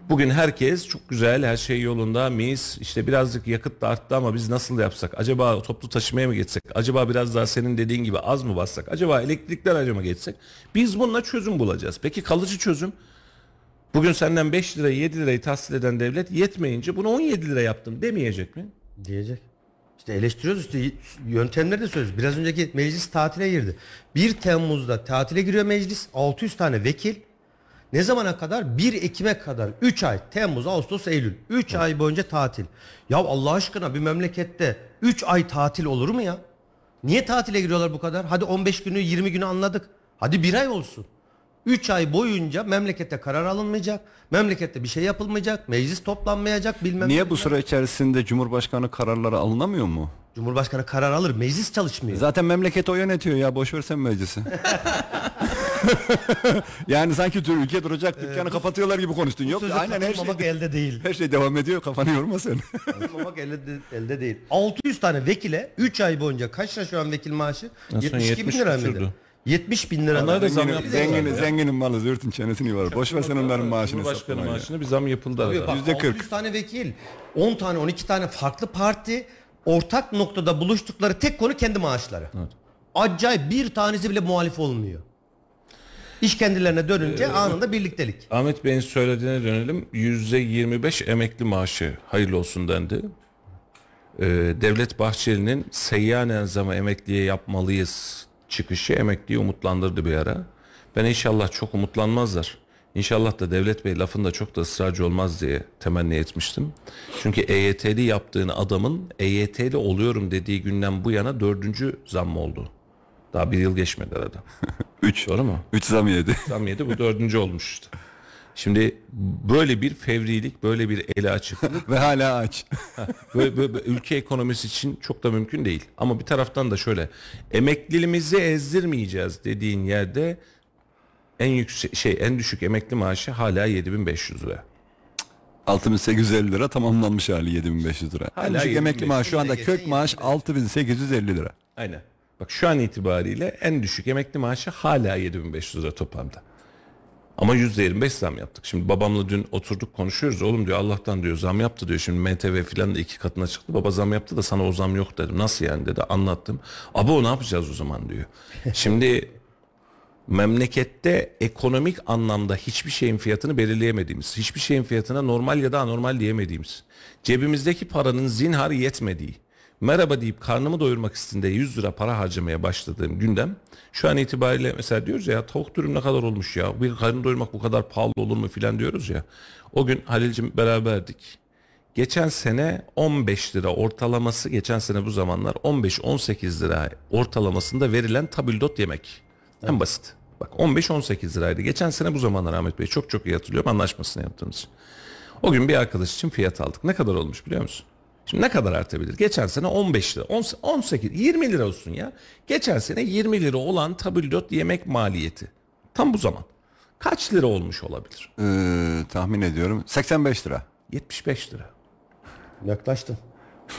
[SPEAKER 1] Bugün herkes çok güzel her şey yolunda mis işte birazcık yakıt da arttı ama biz nasıl yapsak acaba toplu taşımaya mı geçsek acaba biraz daha senin dediğin gibi az mı bassak acaba elektrikler acaba geçsek biz bununla çözüm bulacağız. Peki kalıcı çözüm Bugün senden 5 lirayı 7 lirayı tahsil eden devlet yetmeyince bunu 17 lira yaptım demeyecek mi?
[SPEAKER 3] Diyecek. İşte eleştiriyoruz işte yöntemleri de söylüyoruz. Biraz önceki meclis tatile girdi. 1 Temmuz'da tatile giriyor meclis. 600 tane vekil. Ne zamana kadar? 1 Ekim'e kadar 3 ay. Temmuz, Ağustos, Eylül. 3 ay boyunca tatil. Ya Allah aşkına bir memlekette 3 ay tatil olur mu ya? Niye tatile giriyorlar bu kadar? Hadi 15 günü 20 günü anladık. Hadi bir ay olsun. 3 ay boyunca memlekette karar alınmayacak. Memlekette bir şey yapılmayacak. Meclis toplanmayacak bilmem
[SPEAKER 2] Niye bu süre içerisinde Cumhurbaşkanı kararları alınamıyor mu?
[SPEAKER 3] Cumhurbaşkanı karar alır. Meclis çalışmıyor.
[SPEAKER 2] Zaten memleket o yönetiyor ya boş versen meclisi. yani sanki tür- ülke duracak dükkanı kapatıyorlar gibi konuştun. Yok aynen her şey,
[SPEAKER 3] elde değil.
[SPEAKER 2] her şey devam ediyor kafanı yorma sen.
[SPEAKER 3] Katılmamak elde, elde değil. 600 tane vekile 3 ay boyunca kaç lira şu an vekil maaşı?
[SPEAKER 1] son
[SPEAKER 3] 72 bin
[SPEAKER 1] 70
[SPEAKER 3] lira mıydı? 70 bin lira.
[SPEAKER 1] Onlara da zam
[SPEAKER 2] Zenginin,
[SPEAKER 1] yaptılar
[SPEAKER 2] zenginin,
[SPEAKER 1] ya.
[SPEAKER 2] zenginin malı zürtün çenesini var. Boş versen onların maaşını
[SPEAKER 1] Cumhurbaşkanı
[SPEAKER 2] ya.
[SPEAKER 1] maaşına bir zam yapıldı
[SPEAKER 3] Tabii
[SPEAKER 1] arada.
[SPEAKER 3] bak,
[SPEAKER 2] Yüzde kırk.
[SPEAKER 3] 600 tane vekil, 10 tane 12 tane farklı parti ortak noktada buluştukları tek konu kendi maaşları. Acayip bir tanesi bile muhalif olmuyor. İş kendilerine dönünce anında birliktelik.
[SPEAKER 1] Ahmet Bey'in söylediğine dönelim. %25 emekli maaşı hayırlı olsun dendi. Ee, Devlet Bahçeli'nin seyyanen zamı emekliye yapmalıyız çıkışı emekliyi umutlandırdı bir ara. Ben inşallah çok umutlanmazlar. İnşallah da Devlet Bey lafında çok da ısrarcı olmaz diye temenni etmiştim. Çünkü EYT'li yaptığın adamın EYT'li oluyorum dediği günden bu yana dördüncü zam oldu. Daha bir yıl geçmedi arada.
[SPEAKER 2] 3.
[SPEAKER 1] Doğru mu?
[SPEAKER 2] 3 zam yedi.
[SPEAKER 1] Zam yedi bu dördüncü olmuş işte. Şimdi böyle bir fevrilik, böyle bir ele açıklık
[SPEAKER 2] Ve hala aç.
[SPEAKER 1] böyle, böyle- böyle ülke ekonomisi için çok da mümkün değil. Ama bir taraftan da şöyle emekliliğimizi ezdirmeyeceğiz dediğin yerde en yüksek şey en düşük emekli maaşı hala 7500 lira.
[SPEAKER 2] 6850 lira tamamlanmış hali 7500 lira.
[SPEAKER 1] Hala
[SPEAKER 2] en düşük
[SPEAKER 1] 7500
[SPEAKER 2] emekli maaşı şu anda kök maaş 6850 lira.
[SPEAKER 1] Aynen. Bak şu an itibariyle en düşük emekli maaşı hala 7500 lira toplamda. Ama %25 zam yaptık. Şimdi babamla dün oturduk konuşuyoruz. Oğlum diyor Allah'tan diyor zam yaptı diyor. Şimdi MTV filan da iki katına çıktı. Baba zam yaptı da sana o zam yok dedim. Nasıl yani dedi anlattım. Abo ne yapacağız o zaman diyor. Şimdi memlekette ekonomik anlamda hiçbir şeyin fiyatını belirleyemediğimiz, hiçbir şeyin fiyatına normal ya da anormal diyemediğimiz, cebimizdeki paranın zinhar yetmediği, merhaba deyip karnımı doyurmak istediğinde 100 lira para harcamaya başladığım gündem şu an itibariyle mesela diyoruz ya tavuk dürüm ne kadar olmuş ya bir karnı doyurmak bu kadar pahalı olur mu filan diyoruz ya. O gün Halil'cim beraberdik. Geçen sene 15 lira ortalaması geçen sene bu zamanlar 15-18 lira ortalamasında verilen tabildot yemek. En basit. Bak 15-18 liraydı. Geçen sene bu zamanlar Ahmet Bey çok çok iyi hatırlıyorum anlaşmasını yaptığımız. O gün bir arkadaş için fiyat aldık. Ne kadar olmuş biliyor musun? Şimdi ne kadar artabilir? Geçen sene 15 lira, 10 18, 20 lira olsun ya. Geçen sene 20 lira olan tabildot yemek maliyeti. Tam bu zaman. Kaç lira olmuş olabilir?
[SPEAKER 2] Ee, tahmin ediyorum 85 lira.
[SPEAKER 1] 75 lira.
[SPEAKER 3] Yaklaştın.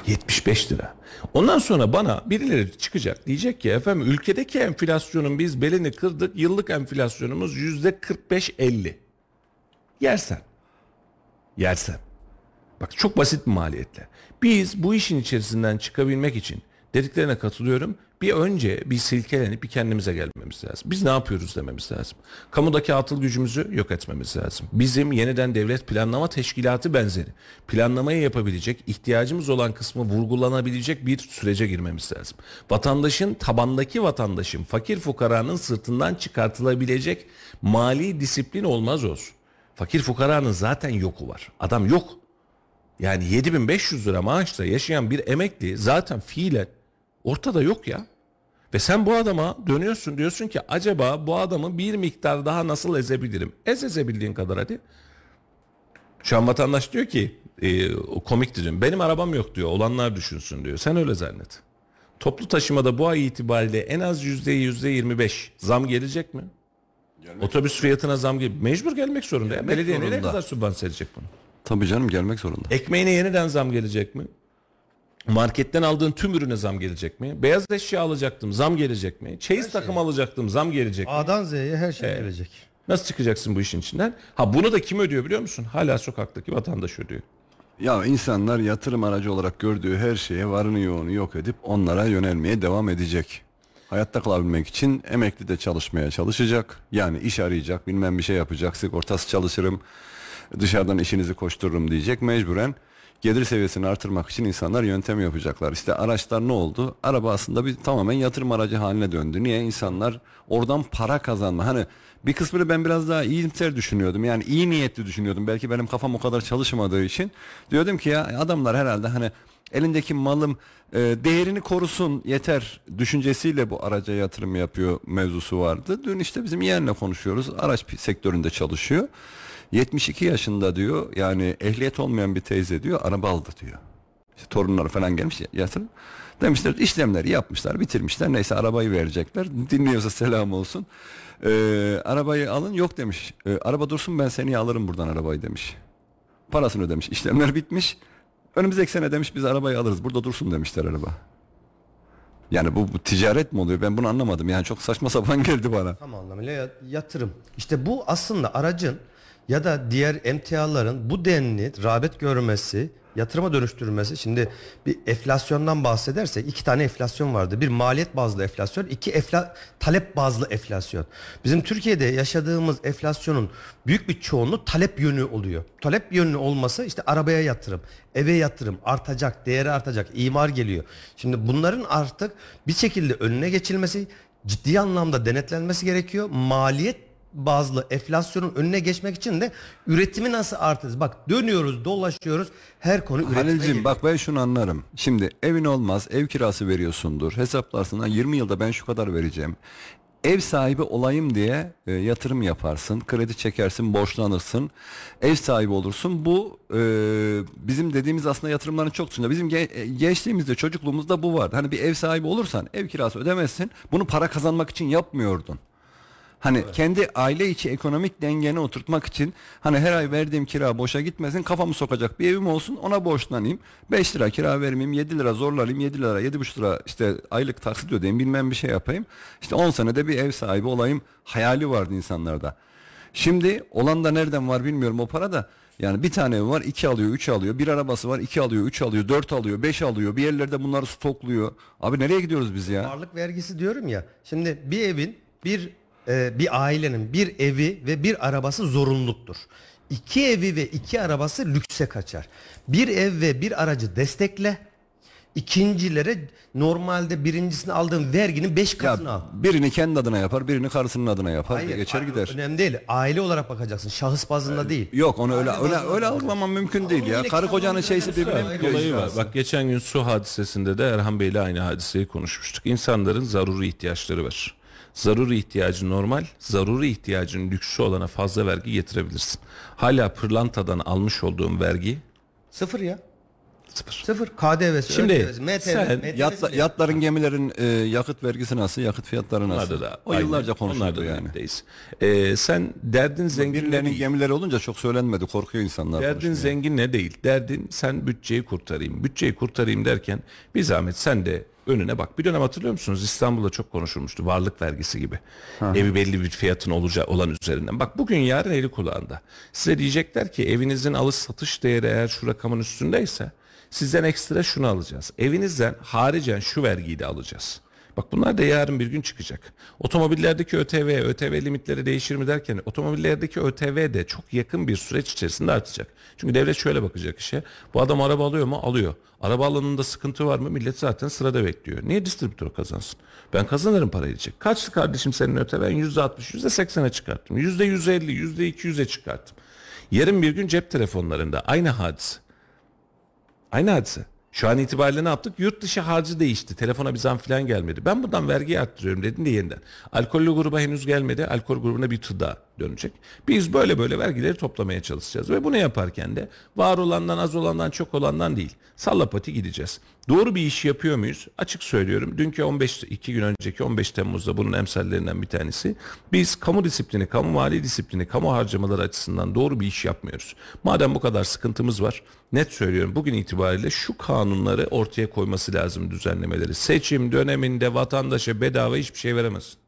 [SPEAKER 1] 75 lira. Ondan sonra bana birileri çıkacak diyecek ki efendim ülkedeki enflasyonun biz belini kırdık. Yıllık enflasyonumuz yüzde 45-50. Yersen. Yersen. Bak çok basit bir maliyetle. Biz bu işin içerisinden çıkabilmek için dediklerine katılıyorum. Bir önce bir silkelenip bir kendimize gelmemiz lazım. Biz ne yapıyoruz dememiz lazım. Kamudaki atıl gücümüzü yok etmemiz lazım. Bizim yeniden devlet planlama teşkilatı benzeri planlamayı yapabilecek, ihtiyacımız olan kısmı vurgulanabilecek bir sürece girmemiz lazım. Vatandaşın, tabandaki vatandaşın, fakir fukaranın sırtından çıkartılabilecek mali disiplin olmaz olsun. Fakir fukaranın zaten yoku var. Adam yok. Yani 7500 lira maaşla yaşayan bir emekli zaten fiilen ortada yok ya. Ve sen bu adama dönüyorsun diyorsun ki acaba bu adamı bir miktar daha nasıl ezebilirim? Ez ezebildiğin kadar hadi. Şu an vatandaş diyor ki e, o komik diyorum. Benim arabam yok diyor. Olanlar düşünsün diyor. Sen öyle zannet. Toplu taşımada bu ay itibariyle en az yüzde yüzde 25 zam gelecek mi? Otobüs fiyatına zam gel mecbur gelmek zorunda. ya. Belediye
[SPEAKER 2] zorunda.
[SPEAKER 1] kadar sübvanse edecek bunu?
[SPEAKER 2] Tabii canım gelmek zorunda.
[SPEAKER 1] Ekmeğine yeniden zam gelecek mi? Marketten aldığın tüm ürüne zam gelecek mi? Beyaz eşya alacaktım zam gelecek mi? Çeyiz takım alacaktım zam gelecek mi?
[SPEAKER 3] A'dan Z'ye her şey gelecek.
[SPEAKER 1] Nasıl çıkacaksın bu işin içinden? Ha bunu da kim ödüyor biliyor musun? Hala sokaktaki vatandaş ödüyor.
[SPEAKER 2] Ya insanlar yatırım aracı olarak gördüğü her şeye varını yoğunu yok edip onlara yönelmeye devam edecek. Hayatta kalabilmek için emekli de çalışmaya çalışacak. Yani iş arayacak, bilmem bir şey yapacak, sigortası çalışırım, dışarıdan işinizi koştururum diyecek. Mecburen gelir seviyesini artırmak için insanlar yöntem yapacaklar. İşte araçlar ne oldu? Araba aslında bir tamamen yatırım aracı haline döndü. Niye? İnsanlar oradan para kazanma. Hani bir kısmını ben biraz daha iyimser düşünüyordum. Yani iyi niyetli düşünüyordum. Belki benim kafam o kadar çalışmadığı için. Diyordum ki ya adamlar herhalde hani elindeki malım e, değerini korusun yeter düşüncesiyle bu araca yatırım yapıyor mevzusu vardı. Dün işte bizim yeğenle konuşuyoruz. Araç sektöründe çalışıyor. 72 yaşında diyor yani ehliyet olmayan bir teyze diyor araba aldı diyor. İşte torunları falan gelmiş ya- yatırım. Demişler işlemleri yapmışlar bitirmişler neyse arabayı verecekler. Dinliyorsa selam olsun. Ee, arabayı alın yok demiş. Ee, araba dursun ben seni alırım buradan arabayı demiş. Parasını ödemiş işlemler bitmiş. Önümüzdeki sene demiş biz arabayı alırız burada dursun demişler araba. Yani bu, bu ticaret mi oluyor ben bunu anlamadım yani çok saçma sapan geldi bana.
[SPEAKER 3] Tam anlamıyla ya- yatırım. İşte bu aslında aracın ya da diğer emtiaların bu denli rağbet görmesi, yatırıma dönüştürülmesi. Şimdi bir enflasyondan bahsedersek iki tane enflasyon vardı. Bir maliyet bazlı enflasyon, iki efla, talep bazlı enflasyon. Bizim Türkiye'de yaşadığımız enflasyonun büyük bir çoğunluğu talep yönü oluyor. Talep yönü olmasa işte arabaya yatırım, eve yatırım artacak, değeri artacak, imar geliyor. Şimdi bunların artık bir şekilde önüne geçilmesi ciddi anlamda denetlenmesi gerekiyor. Maliyet bazlı enflasyonun önüne geçmek için de üretimi nasıl artırırız? Bak dönüyoruz, dolaşıyoruz. Her konu üretime
[SPEAKER 2] Halil'cim bak ben şunu anlarım. Şimdi evin olmaz, ev kirası veriyorsundur. Hesaplarsın ha 20 yılda ben şu kadar vereceğim. Ev sahibi olayım diye e, yatırım yaparsın, kredi çekersin, borçlanırsın, ev sahibi olursun. Bu e, bizim dediğimiz aslında yatırımların çok dışında. Bizim ge- e, gençliğimizde, çocukluğumuzda bu vardı. Hani bir ev sahibi olursan ev kirası ödemezsin. Bunu para kazanmak için yapmıyordun. Hani kendi aile içi ekonomik dengeni oturtmak için hani her ay verdiğim kira boşa gitmesin kafamı sokacak bir evim olsun ona borçlanayım. 5 lira kira vermeyeyim 7 lira zorlarım 7 lira 7,5 lira işte aylık taksit ödeyeyim bilmem bir şey yapayım. İşte 10 senede bir ev sahibi olayım hayali vardı insanlarda. Şimdi olan da nereden var bilmiyorum o para da. Yani bir tane ev var 2 alıyor 3 alıyor bir arabası var 2 alıyor 3 alıyor 4 alıyor 5 alıyor bir yerlerde bunları stokluyor. Abi nereye gidiyoruz biz ya?
[SPEAKER 3] Varlık vergisi diyorum ya. Şimdi bir evin bir e, bir ailenin bir evi ve bir arabası zorunluluktur. İki evi ve iki arabası lükse kaçar. Bir ev ve bir aracı destekle. İkincilere normalde birincisini aldığın verginin beş
[SPEAKER 2] Ya
[SPEAKER 3] katını al.
[SPEAKER 2] birini kendi adına yapar, birini karısının adına yapar,
[SPEAKER 3] Hayır,
[SPEAKER 2] geçer
[SPEAKER 3] hayır,
[SPEAKER 2] gider.
[SPEAKER 3] Önemli değil. Aile olarak bakacaksın. Şahıs bazında değil.
[SPEAKER 2] Yok onu öyle öyle öyle algılamam mümkün değil ya.
[SPEAKER 3] yine
[SPEAKER 2] Karı kocanın şeysi birbirine
[SPEAKER 3] söyle.
[SPEAKER 2] biliyor
[SPEAKER 1] Olayı
[SPEAKER 2] işte
[SPEAKER 1] var. Bak geçen gün su hadisesinde de Erhan Bey'le aynı hadiseyi konuşmuştuk. İnsanların zaruri ihtiyaçları var. Zaruri ihtiyacı normal, zaruri ihtiyacın lüksü olana fazla vergi getirebilirsin. Hala pırlantadan almış olduğum vergi
[SPEAKER 3] Sıfır ya.
[SPEAKER 1] sıfır.
[SPEAKER 3] Sıfır. KDV'si,
[SPEAKER 1] Şimdi
[SPEAKER 3] ÖTV'si, MTV,
[SPEAKER 1] sen
[SPEAKER 3] MTV'si
[SPEAKER 2] Yatla-
[SPEAKER 3] bile-
[SPEAKER 2] yatların, gemilerin e, yakıt vergisi nasıl, yakıt fiyatları nasıl?
[SPEAKER 1] Onlarda da
[SPEAKER 2] o
[SPEAKER 1] aynı.
[SPEAKER 2] yıllarca konuşuldu yani.
[SPEAKER 1] birlikteyiz. Ee, sen derdin zengin
[SPEAKER 2] Birilerinin
[SPEAKER 1] değil.
[SPEAKER 2] gemileri olunca çok söylenmedi, korkuyor insanlar.
[SPEAKER 1] Derdin
[SPEAKER 2] konuşmaya.
[SPEAKER 1] zengin ne değil. Derdin sen bütçeyi kurtarayım. Bütçeyi kurtarayım derken bir zahmet sen de önüne bak. Bir dönem hatırlıyor musunuz? İstanbul'da çok konuşulmuştu. Varlık vergisi gibi. Evi belli bir fiyatın olacağı olan üzerinden. Bak bugün yarın eli kulağında. Size diyecekler ki evinizin alış satış değeri eğer şu rakamın üstündeyse sizden ekstra şunu alacağız. Evinizden haricen şu vergiyi de alacağız. Bak bunlar da yarın bir gün çıkacak. Otomobillerdeki ÖTV, ÖTV limitleri değişir mi derken otomobillerdeki ÖTV de çok yakın bir süreç içerisinde artacak. Çünkü devlet şöyle bakacak işe. Bu adam araba alıyor mu? Alıyor. Araba alanında sıkıntı var mı? Millet zaten sırada bekliyor. Niye distribütör kazansın? Ben kazanırım parayı diyecek. Kaçtı kardeşim senin ÖTV'n? %60, %80'e çıkarttım. %150, %200'e çıkarttım. Yarın bir gün cep telefonlarında aynı hadise. Aynı hadise. Şu an itibariyle ne yaptık? Yurt dışı harcı değişti. Telefona bir zam falan gelmedi. Ben buradan vergi arttırıyorum dedin de yeniden. Alkollü gruba henüz gelmedi. Alkol grubuna bir tır dönecek. Biz böyle böyle vergileri toplamaya çalışacağız. Ve bunu yaparken de var olandan az olandan çok olandan değil. Sallapati gideceğiz. Doğru bir iş yapıyor muyuz? Açık söylüyorum. Dünkü 15, iki gün önceki 15 Temmuz'da bunun emsallerinden bir tanesi. Biz kamu disiplini, kamu mali disiplini, kamu harcamaları açısından doğru bir iş yapmıyoruz. Madem bu kadar sıkıntımız var, net söylüyorum bugün itibariyle şu kanunları ortaya koyması lazım düzenlemeleri. Seçim döneminde vatandaşa bedava hiçbir şey veremezsin.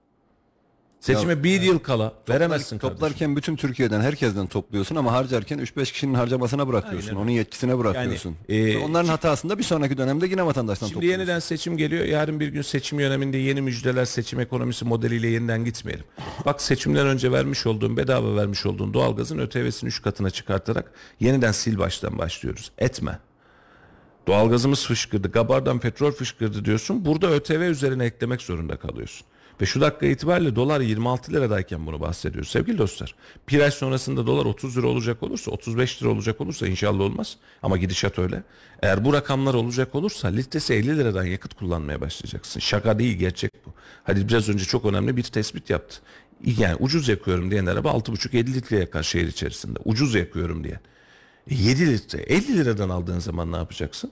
[SPEAKER 1] Seçime bir yıl kala veremezsin kardeşim.
[SPEAKER 2] Toplarken bütün Türkiye'den herkesten topluyorsun ama harcarken 3-5 kişinin harcamasına bırakıyorsun.
[SPEAKER 1] Aynen.
[SPEAKER 2] Onun yetkisine bırakıyorsun.
[SPEAKER 1] Yani, e,
[SPEAKER 2] Onların hatasında bir sonraki dönemde yine vatandaştan
[SPEAKER 1] Şimdi
[SPEAKER 2] topluyorsun.
[SPEAKER 1] yeniden seçim geliyor. Yarın bir gün seçim yöneminde yeni müjdeler seçim ekonomisi modeliyle yeniden gitmeyelim. Bak seçimden önce vermiş olduğun bedava vermiş olduğun doğalgazın ÖTV'sini 3 katına çıkartarak yeniden sil baştan başlıyoruz. Etme. Doğalgazımız fışkırdı, Gabar'dan petrol fışkırdı diyorsun. Burada ÖTV üzerine eklemek zorunda kalıyorsun. Ve şu dakika itibariyle dolar 26 liradayken bunu bahsediyoruz sevgili dostlar. Bir ay sonrasında dolar 30 lira olacak olursa 35 lira olacak olursa inşallah olmaz. Ama gidişat öyle. Eğer bu rakamlar olacak olursa litresi 50 liradan yakıt kullanmaya başlayacaksın. Şaka değil gerçek bu. Hadi biraz önce çok önemli bir tespit yaptı. Yani ucuz yakıyorum diyen araba 6,5-7 litre yakar şehir içerisinde. Ucuz yakıyorum diye. 7 litre 50 liradan aldığın zaman ne yapacaksın?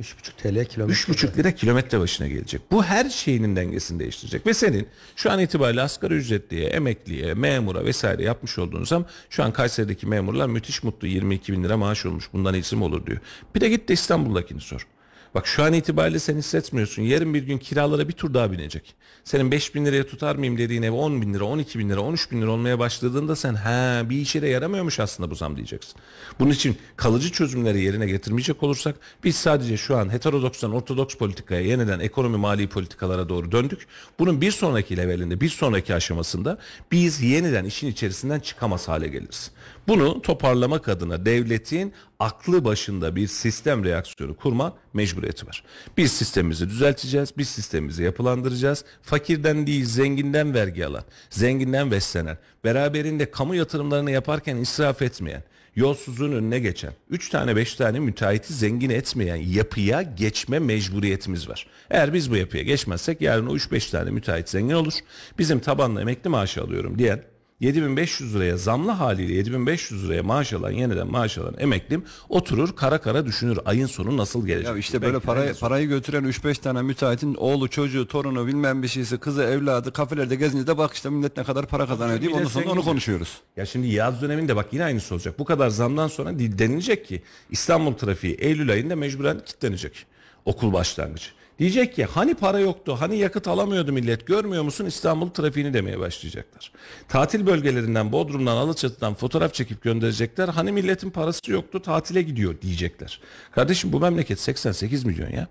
[SPEAKER 3] 3,5 TL kilometre.
[SPEAKER 1] 3,5 lira kilometre başına gelecek. Bu her şeyinin dengesini değiştirecek. Ve senin şu an itibariyle asgari ücretliye, emekliye, memura vesaire yapmış olduğun zam şu an Kayseri'deki memurlar müthiş mutlu 22 bin lira maaş olmuş. Bundan iyisi mi olur diyor. Bir de git de İstanbul'dakini sor. Bak şu an itibariyle sen hissetmiyorsun. Yarın bir gün kiralara bir tur daha binecek. Senin 5 bin liraya tutar mıyım dediğin ev 10 bin lira, 12 bin lira, 13 bin lira olmaya başladığında sen ha bir işe de yaramıyormuş aslında bu zam diyeceksin. Bunun için kalıcı çözümleri yerine getirmeyecek olursak biz sadece şu an heterodokstan ortodoks politikaya yeniden ekonomi mali politikalara doğru döndük. Bunun bir sonraki levelinde, bir sonraki aşamasında biz yeniden işin içerisinden çıkamaz hale geliriz. Bunu toparlamak adına devletin aklı başında bir sistem reaksiyonu kurma mecburiyeti var. Biz sistemimizi düzelteceğiz, biz sistemimizi yapılandıracağız. Fakirden değil zenginden vergi alan, zenginden beslenen, beraberinde kamu yatırımlarını yaparken israf etmeyen, yolsuzluğun önüne geçen, 3 tane 5 tane müteahhiti zengin etmeyen yapıya geçme mecburiyetimiz var. Eğer biz bu yapıya geçmezsek yarın o 3-5 tane müteahhit zengin olur. Bizim tabanla emekli maaşı alıyorum diyen 7500 liraya zamlı haliyle 7500 liraya maaş alan yeniden maaş alan emeklim oturur kara kara düşünür ayın sonu nasıl gelecek.
[SPEAKER 2] Ya işte
[SPEAKER 1] diye.
[SPEAKER 2] böyle
[SPEAKER 1] Belki
[SPEAKER 2] parayı, parayı götüren 3-5 tane müteahhitin oğlu, çocuğu, torunu bilmem bir şeysi, kızı, evladı kafelerde gezince de bak işte millet ne kadar para kazanıyor deyip ondan sonra onu konuşuyoruz.
[SPEAKER 1] Ya şimdi yaz döneminde bak yine aynısı olacak. Bu kadar zamdan sonra denilecek ki İstanbul trafiği Eylül ayında mecburen kilitlenecek. Okul başlangıcı. Diyecek ki hani para yoktu, hani yakıt alamıyordu millet görmüyor musun İstanbul trafiğini demeye başlayacaklar. Tatil bölgelerinden Bodrum'dan Alaçatı'dan fotoğraf çekip gönderecekler. Hani milletin parası yoktu tatile gidiyor diyecekler. Kardeşim bu memleket 88 milyon ya.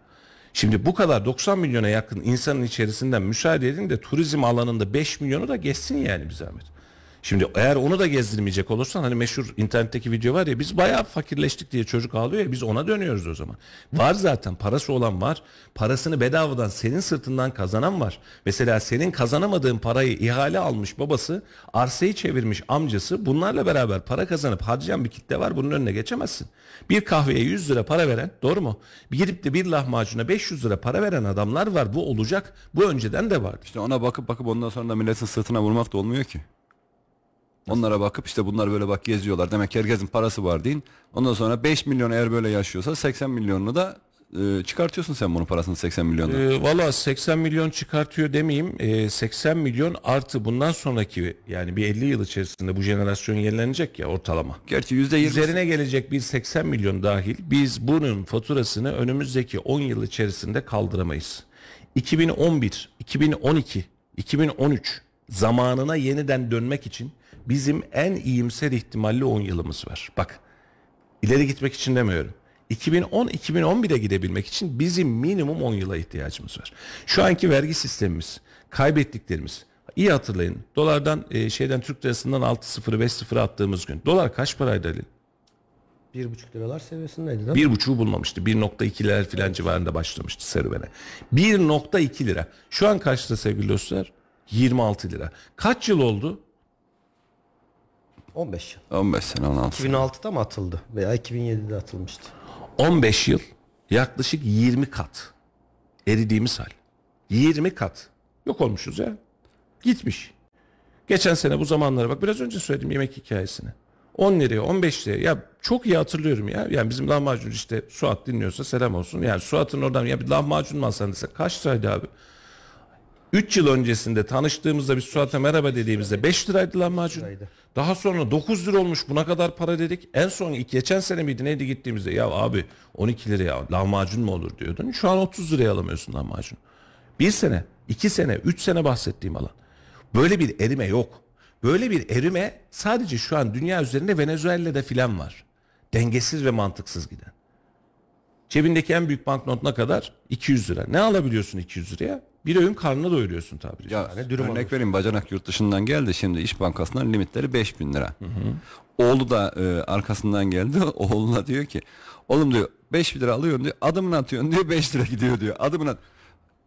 [SPEAKER 1] Şimdi bu kadar 90 milyona yakın insanın içerisinden müsaade edin de turizm alanında 5 milyonu da geçsin yani bir zahmet. Şimdi eğer onu da gezdirmeyecek olursan hani meşhur internetteki video var ya biz bayağı fakirleştik diye çocuk ağlıyor ya biz ona dönüyoruz o zaman. Var zaten parası olan var. Parasını bedavadan senin sırtından kazanan var. Mesela senin kazanamadığın parayı ihale almış babası, arsayı çevirmiş amcası bunlarla beraber para kazanıp harcayan bir kitle var. Bunun önüne geçemezsin. Bir kahveye 100 lira para veren doğru mu? Bir Gidip de bir lahmacuna 500 lira para veren adamlar var. Bu olacak. Bu önceden de vardı.
[SPEAKER 2] İşte ona bakıp bakıp ondan sonra da milletin sırtına vurmak da olmuyor ki. Onlara bakıp işte bunlar böyle bak geziyorlar. Demek ki herkesin parası var deyin. Ondan sonra 5 milyon eğer böyle yaşıyorsa 80 milyonunu da e, çıkartıyorsun sen bunun parasını 80 milyondan.
[SPEAKER 1] Ee, Valla 80 milyon çıkartıyor demeyeyim. Ee, 80 milyon artı bundan sonraki yani bir 50 yıl içerisinde bu jenerasyon yenilenecek ya ortalama.
[SPEAKER 2] Gerçi %20
[SPEAKER 1] Üzerine gelecek bir 80 milyon dahil biz bunun faturasını önümüzdeki 10 yıl içerisinde kaldıramayız. 2011, 2012, 2013 zamanına yeniden dönmek için bizim en iyimser ihtimalli 10 yılımız var. Bak ileri gitmek için demiyorum. 2010-2011'e gidebilmek için bizim minimum 10 yıla ihtiyacımız var. Şu anki vergi sistemimiz, kaybettiklerimiz. İyi hatırlayın. Dolardan e, şeyden Türk lirasından 6-0'ı 5-0'ı attığımız gün. Dolar kaç paraydı Ali?
[SPEAKER 3] 1,5 liralar seviyesindeydi değil mi?
[SPEAKER 1] Bir buçuğu bulmamıştı. 1.2 lira filan civarında başlamıştı serüvene. 1.2 lira. Şu an kaçta sevgili dostlar? 26 lira. Kaç yıl oldu?
[SPEAKER 3] 15 yıl.
[SPEAKER 2] 15 sene 16 sene.
[SPEAKER 3] 2006'da mı atıldı? Veya 2007'de atılmıştı.
[SPEAKER 1] 15 yıl yaklaşık 20 kat eridiğimiz hal. 20 kat. Yok olmuşuz ya. Gitmiş. Geçen sene bu zamanlara bak biraz önce söyledim yemek hikayesini. 10 liraya 15 liraya ya çok iyi hatırlıyorum ya. Yani bizim lahmacun işte Suat dinliyorsa selam olsun. Yani Suat'ın oradan ya bir lahmacun mu alsan dese kaç liraydı abi? 3 yıl öncesinde tanıştığımızda biz Suat'a merhaba dediğimizde 5 liraydı lahmacun.
[SPEAKER 3] liraydı.
[SPEAKER 1] Daha sonra 9 lira olmuş buna kadar para dedik. En son ilk geçen sene miydi neydi gittiğimizde ya abi 12 liraya lahmacun mu olur diyordun. Şu an 30 liraya alamıyorsun lahmacun. Bir sene, iki sene, üç sene bahsettiğim alan. Böyle bir erime yok. Böyle bir erime sadece şu an dünya üzerinde Venezuela'da filan var. Dengesiz ve mantıksız giden. Cebindeki en büyük banknot ne kadar? 200 lira. Ne alabiliyorsun 200 liraya? Bir öğün karnını doyuruyorsun tabiri.
[SPEAKER 2] Ya
[SPEAKER 3] dürüm
[SPEAKER 2] örnek
[SPEAKER 3] alıyorsun.
[SPEAKER 2] vereyim bacanak yurt dışından geldi şimdi İş Bankası'nın limitleri 5000 lira. Oğlu da e, arkasından geldi oğluna diyor ki oğlum diyor 5 lira alıyorsun diyor adımını atıyorsun diyor 5 lira gidiyor diyor adımını at.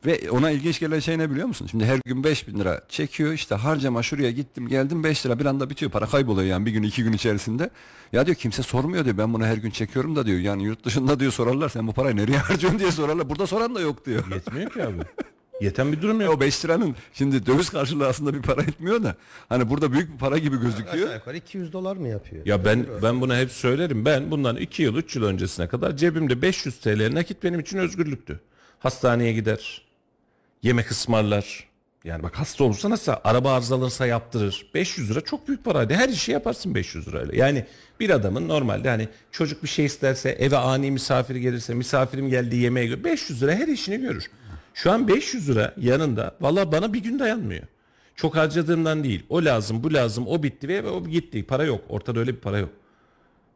[SPEAKER 2] Ve ona ilginç gelen şey ne biliyor musun? Şimdi her gün 5000 lira çekiyor işte harcama şuraya gittim geldim 5 lira bir anda bitiyor para kayboluyor yani bir gün iki gün içerisinde. Ya diyor kimse sormuyor diyor ben bunu her gün çekiyorum da diyor yani yurt dışında diyor sorarlar sen bu parayı nereye harcıyorsun diye sorarlar burada soran da yok diyor.
[SPEAKER 1] Yetmiyor ki abi. Yeten bir durum yok.
[SPEAKER 2] O 5 liranın şimdi döviz karşılığı aslında bir para etmiyor da hani burada büyük bir para gibi gözüküyor.
[SPEAKER 3] Aşağı yukarı 200 dolar mı yapıyor?
[SPEAKER 1] Ya ben ben bunu hep söylerim. Ben bundan 2 yıl 3 yıl öncesine kadar cebimde 500 TL nakit benim için özgürlüktü. Hastaneye gider. Yemek ısmarlar. Yani bak hasta olursa nasıl araba arızalanırsa yaptırır. 500 lira çok büyük paraydı. Her işi yaparsın 500 lirayla. Yani bir adamın normalde hani çocuk bir şey isterse eve ani misafir gelirse misafirim geldi yemeğe gör. 500 lira her işini görür. Şu an 500 lira yanında valla bana bir gün dayanmıyor. Çok harcadığımdan değil. O lazım, bu lazım, o bitti ve o gitti. Para yok. Ortada öyle bir para yok.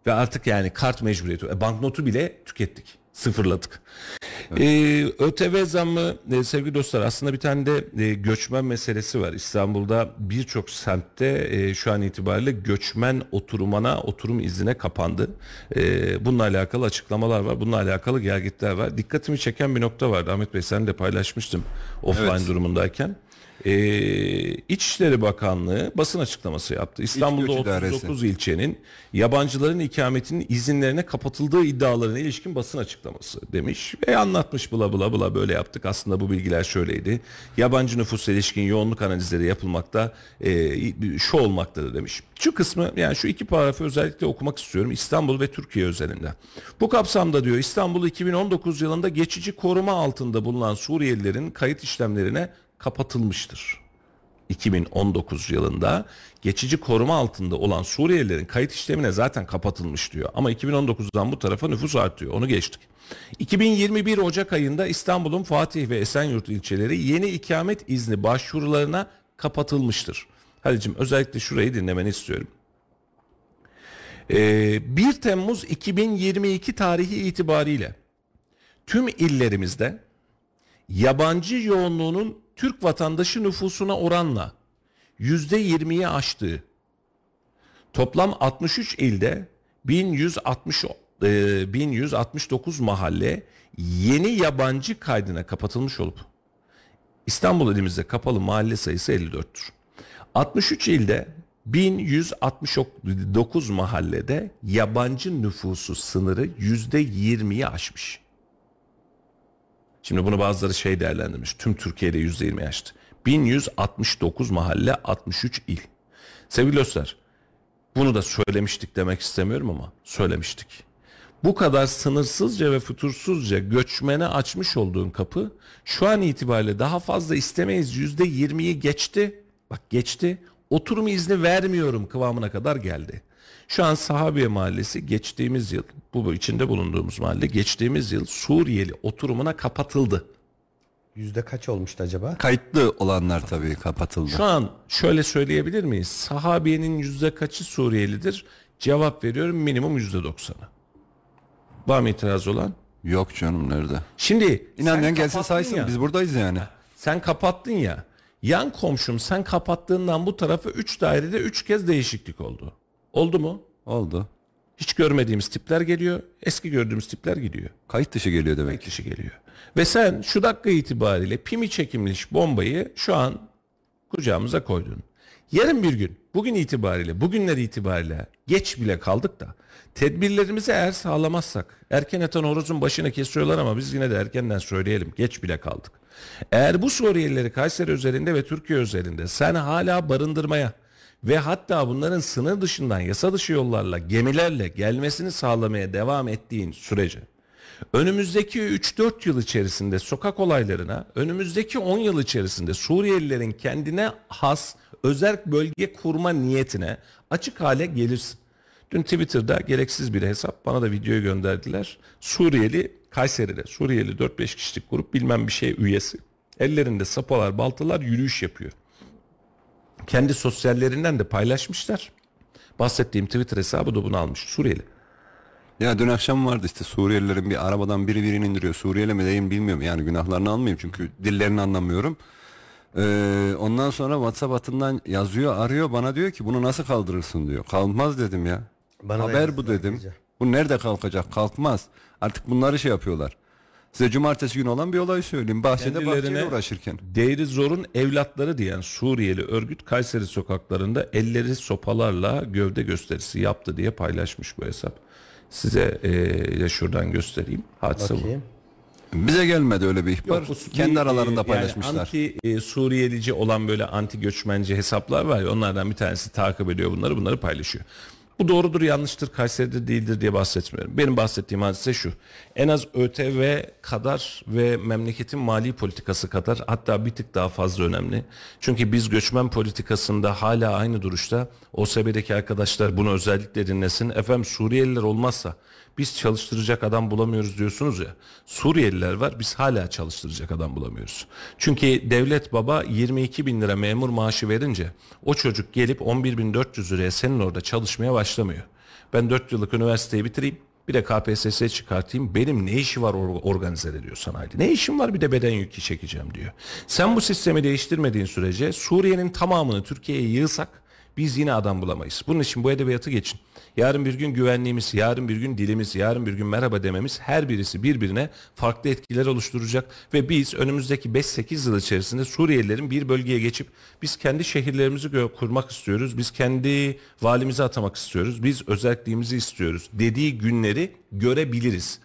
[SPEAKER 1] Ve artık yani kart mecburiyeti. E, banknotu bile tükettik. Sıfırladık. Ee, ÖTV zammı e, sevgili dostlar aslında bir tane de e, göçmen meselesi var. İstanbul'da birçok semtte e, şu an itibariyle göçmen oturumana oturum iznine kapandı. E, bununla alakalı açıklamalar var. Bununla alakalı gelgitler var. Dikkatimi çeken bir nokta vardı. Ahmet Bey sen de paylaşmıştım offline
[SPEAKER 2] Evet.
[SPEAKER 1] durumundayken. E, İçişleri Bakanlığı basın açıklaması yaptı. İstanbul'da
[SPEAKER 2] göç idaresi.
[SPEAKER 1] 39 ilçenin yabancıların ikametinin izinlerine kapatıldığı iddialarına ilişkin basın açıklaması demiş ve anlatmış bula bula bula böyle yaptık. Aslında bu bilgiler şöyleydi. Yabancı nüfusla ilişkin yoğunluk analizleri yapılmakta e, şu olmaktadır demiş. Şu kısmı yani şu iki paragrafı özellikle okumak istiyorum İstanbul ve Türkiye özelinde. Bu kapsamda diyor İstanbul 2019 yılında geçici koruma altında bulunan Suriyelilerin kayıt işlemlerine kapatılmıştır. 2019 yılında geçici koruma altında olan Suriyelilerin kayıt işlemine zaten kapatılmış diyor. Ama 2019'dan bu tarafa nüfus artıyor. Onu geçtik. 2021 Ocak ayında İstanbul'un Fatih ve Esenyurt ilçeleri yeni ikamet izni başvurularına kapatılmıştır. Halicim özellikle şurayı dinlemeni istiyorum. Ee, 1 Temmuz 2022 tarihi itibariyle tüm illerimizde yabancı yoğunluğunun Türk vatandaşı nüfusuna oranla %20'yi aştığı toplam 63 ilde 1160 e, 1169 mahalle yeni yabancı kaydına kapatılmış olup İstanbul ilimizde kapalı mahalle sayısı 54'tür. 63 ilde 1169 mahallede yabancı nüfusu sınırı %20'yi aşmış. Şimdi bunu bazıları şey değerlendirmiş. Tüm Türkiye'de %20 yaştı. 1169 mahalle 63 il. Sevgili dostlar bunu da söylemiştik demek istemiyorum ama söylemiştik. Bu kadar sınırsızca ve fütursuzca göçmene açmış olduğun kapı şu an itibariyle daha fazla istemeyiz %20'yi geçti. Bak geçti. Oturum izni vermiyorum kıvamına kadar geldi. Şu an Sahabiye Mahallesi geçtiğimiz yıl, bu içinde bulunduğumuz mahalle geçtiğimiz yıl Suriyeli oturumuna kapatıldı.
[SPEAKER 3] Yüzde kaç olmuştu acaba?
[SPEAKER 2] Kayıtlı olanlar tabii kapatıldı.
[SPEAKER 1] Şu an şöyle söyleyebilir miyiz? Sahabiyenin yüzde kaçı Suriyelidir? Cevap veriyorum minimum yüzde doksanı. Var mı itiraz olan?
[SPEAKER 2] Yok canım nerede?
[SPEAKER 1] Şimdi
[SPEAKER 2] İnanmayan gelsin saysın
[SPEAKER 1] ya.
[SPEAKER 2] biz buradayız yani.
[SPEAKER 1] Sen kapattın ya. Yan komşum sen kapattığından bu tarafa 3 dairede 3 kez değişiklik oldu. Oldu mu?
[SPEAKER 2] Oldu.
[SPEAKER 1] Hiç görmediğimiz tipler geliyor. Eski gördüğümüz tipler gidiyor.
[SPEAKER 2] Kayıt dışı geliyor demek.
[SPEAKER 1] kişi geliyor. Ve sen şu dakika itibariyle pimi çekilmiş bombayı şu an kucağımıza koydun. Yarın bir gün, bugün itibariyle, bugünler itibariyle geç bile kaldık da tedbirlerimizi eğer sağlamazsak, erken yatan horozun başını kesiyorlar ama biz yine de erkenden söyleyelim, geç bile kaldık. Eğer bu Suriyelileri Kayseri üzerinde ve Türkiye üzerinde sen hala barındırmaya ve hatta bunların sınır dışından yasa dışı yollarla, gemilerle gelmesini sağlamaya devam ettiğin sürece Önümüzdeki 3-4 yıl içerisinde sokak olaylarına, önümüzdeki 10 yıl içerisinde Suriyelilerin kendine has özel bölge kurma niyetine açık hale gelirsin. Dün Twitter'da gereksiz bir hesap bana da videoyu gönderdiler. Suriyeli Kayseri'de Suriyeli 4-5 kişilik grup bilmem bir şey üyesi. Ellerinde sapalar baltalar yürüyüş yapıyor. Kendi sosyallerinden de paylaşmışlar. Bahsettiğim Twitter hesabı da bunu almış. Suriyeli.
[SPEAKER 2] Ya dün akşam vardı işte Suriyelilerin bir arabadan biri birini indiriyor. Suriyeli mi değil mi bilmiyorum. Yani günahlarını almayayım çünkü dillerini anlamıyorum. Ee, ondan sonra WhatsApp hattından yazıyor arıyor bana diyor ki bunu nasıl kaldırırsın diyor. Kalkmaz dedim ya.
[SPEAKER 3] Bana
[SPEAKER 2] Haber bu dedim.
[SPEAKER 3] gece.
[SPEAKER 2] Bu nerede kalkacak? Kalkmaz. Artık bunları şey yapıyorlar. Size cumartesi günü olan bir olay söyleyeyim. Bahçede bahçeyle uğraşırken.
[SPEAKER 1] Değeri zorun evlatları diyen Suriyeli örgüt Kayseri sokaklarında elleri sopalarla gövde gösterisi yaptı diye paylaşmış bu hesap. Size eee ya şuradan göstereyim. Hadise bu.
[SPEAKER 3] Bakayım.
[SPEAKER 2] Bize gelmedi öyle bir ihbar.
[SPEAKER 1] Yok, bu-
[SPEAKER 2] Kendi aralarında
[SPEAKER 1] e,
[SPEAKER 2] paylaşmışlar.
[SPEAKER 1] Yani anti e, Suriyelici olan böyle anti göçmenci hesaplar var ya onlardan bir tanesi takip ediyor bunları bunları paylaşıyor. Bu doğrudur yanlıştır Kayseri'de değildir diye bahsetmiyorum. Benim bahsettiğim hadise şu. En az ÖTV kadar ve memleketin mali politikası kadar hatta bir tık daha fazla önemli. Çünkü biz göçmen politikasında hala aynı duruşta. OSB'deki arkadaşlar bunu özellikle dinlesin. Efendim Suriyeliler olmazsa biz çalıştıracak adam bulamıyoruz diyorsunuz ya. Suriyeliler var biz hala çalıştıracak adam bulamıyoruz. Çünkü devlet baba 22 bin lira memur maaşı verince o çocuk gelip 11.400 liraya senin orada çalışmaya başlamıyor. Ben 4 yıllık üniversiteyi bitireyim. Bir de KPSS çıkartayım. Benim ne işi var or- organize ediyor sanayide? Ne işim var bir de beden yükü çekeceğim diyor. Sen bu sistemi değiştirmediğin sürece Suriye'nin tamamını Türkiye'ye yığsak biz yine adam bulamayız. Bunun için bu edebiyatı geçin. Yarın bir gün güvenliğimiz, yarın bir gün dilimiz, yarın bir gün merhaba dememiz her birisi birbirine farklı etkiler oluşturacak ve biz önümüzdeki 5-8 yıl içerisinde Suriyelilerin bir bölgeye geçip biz kendi şehirlerimizi kurmak istiyoruz. Biz kendi valimizi atamak istiyoruz. Biz özelliğimizi istiyoruz dediği günleri görebiliriz.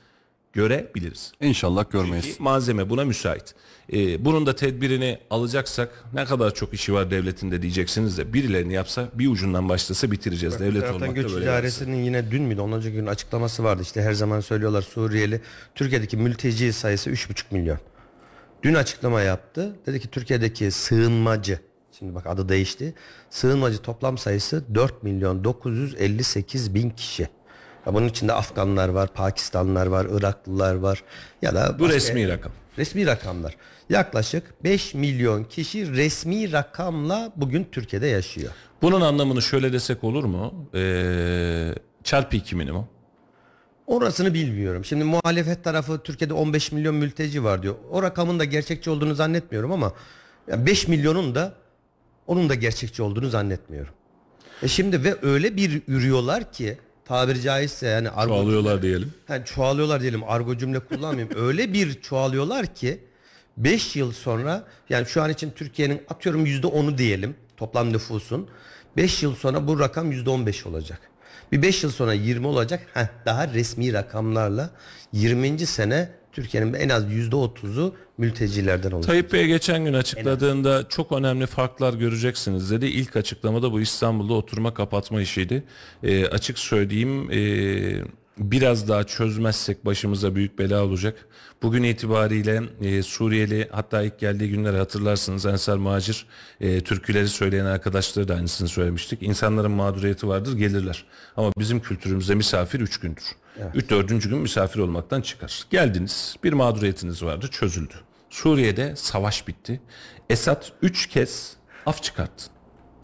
[SPEAKER 1] Görebiliriz.
[SPEAKER 2] İnşallah görmeyiz.
[SPEAKER 1] Ki malzeme buna müsait. Ee, bunun da tedbirini alacaksak ne kadar çok işi var devletinde diyeceksiniz de birilerini yapsa bir ucundan başlasa bitireceğiz. Devlet
[SPEAKER 3] Bir taraftan
[SPEAKER 1] olmak da
[SPEAKER 3] Göç
[SPEAKER 1] böyle.
[SPEAKER 3] İdaresi'nin yine dün müydü önceki gün açıklaması vardı. İşte her zaman söylüyorlar Suriyeli. Türkiye'deki mülteci sayısı 3,5 milyon. Dün açıklama yaptı. Dedi ki Türkiye'deki sığınmacı şimdi bak adı değişti. Sığınmacı toplam sayısı 4 milyon 958 bin kişi. Bunun içinde Afganlar var, Pakistanlılar var, Iraklılar var ya da
[SPEAKER 1] Bu resmi rakam.
[SPEAKER 3] Resmi rakamlar. Yaklaşık 5 milyon kişi resmi rakamla bugün Türkiye'de yaşıyor.
[SPEAKER 1] Bunun anlamını şöyle desek olur mu? Ee, çarpı 2 minimum.
[SPEAKER 3] Orasını bilmiyorum. Şimdi muhalefet tarafı Türkiye'de 15 milyon mülteci var diyor. O rakamın da gerçekçi olduğunu zannetmiyorum ama yani 5 milyonun da onun da gerçekçi olduğunu zannetmiyorum. E şimdi ve öyle bir ürüyorlar ki tabiri caizse yani argo,
[SPEAKER 1] Çoğalıyorlar diyelim.
[SPEAKER 3] yani çoğalıyorlar diyelim argo cümle kullanmayayım. öyle bir çoğalıyorlar ki 5 yıl sonra yani şu an için Türkiye'nin atıyorum %10'u diyelim toplam nüfusun 5 yıl sonra bu rakam %15 olacak. Bir 5 yıl sonra 20 olacak. Heh, daha resmi rakamlarla 20. sene Türkiye'nin en az %30'u mültecilerden olacak.
[SPEAKER 1] Tayyip Bey geçen gün açıkladığında çok önemli farklar göreceksiniz dedi. İlk açıklamada bu İstanbul'da oturma kapatma işiydi. Ee, açık söyleyeyim ee, biraz daha çözmezsek başımıza büyük bela olacak. Bugün itibariyle ee, Suriyeli hatta ilk geldiği günleri hatırlarsınız Ensar Muhacir ee, türküleri söyleyen arkadaşları da aynısını söylemiştik. İnsanların mağduriyeti vardır gelirler. Ama bizim kültürümüzde misafir üç gündür. Üç dördüncü gün misafir olmaktan çıkar. Geldiniz bir mağduriyetiniz vardı çözüldü. Suriye'de savaş bitti. Esad üç kez af çıkarttı.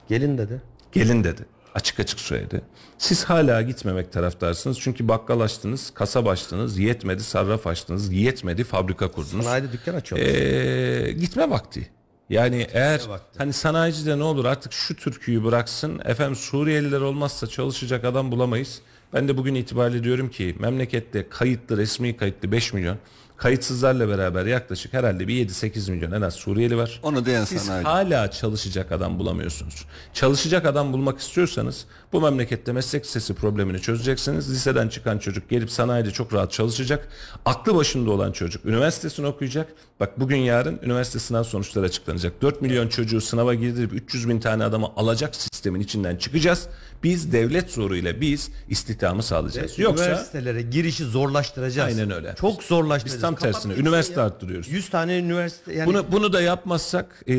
[SPEAKER 3] Gelin dedi.
[SPEAKER 1] Gelin dedi. Açık açık söyledi. Siz hala gitmemek taraftarsınız. Çünkü bakkal açtınız, kasap açtınız, yetmedi sarraf açtınız, yetmedi fabrika kurdunuz.
[SPEAKER 3] Sanayide dükkan açıyorlar.
[SPEAKER 1] Ee, gitme vakti. Yani eğer hani sanayici de ne olur artık şu türküyü bıraksın. Efendim Suriyeliler olmazsa çalışacak adam bulamayız. Ben de bugün itibariyle diyorum ki memlekette kayıtlı resmi kayıtlı 5 milyon kayıtsızlarla beraber yaklaşık herhalde bir 7-8 milyon en az Suriyeli var.
[SPEAKER 2] Onu diyen
[SPEAKER 1] Siz
[SPEAKER 2] sanayici.
[SPEAKER 1] hala çalışacak adam bulamıyorsunuz. Çalışacak adam bulmak istiyorsanız bu memlekette meslek lisesi problemini çözeceksiniz. Liseden çıkan çocuk gelip sanayide çok rahat çalışacak. Aklı başında olan çocuk üniversitesini okuyacak. Bak bugün yarın üniversite sınav sonuçları açıklanacak. 4 milyon çocuğu sınava girdirip 300 bin tane adamı alacak sistemin içinden çıkacağız. Biz devlet zoruyla biz istihdamı sağlayacağız. Yoksa
[SPEAKER 3] Üniversitelere girişi zorlaştıracağız.
[SPEAKER 1] Aynen öyle.
[SPEAKER 3] Çok zorlaştıracağız.
[SPEAKER 1] Biz tam tersine üniversite
[SPEAKER 3] ya.
[SPEAKER 1] arttırıyoruz.
[SPEAKER 3] 100 tane üniversite yani
[SPEAKER 1] Bunu bunu da yapmazsak e,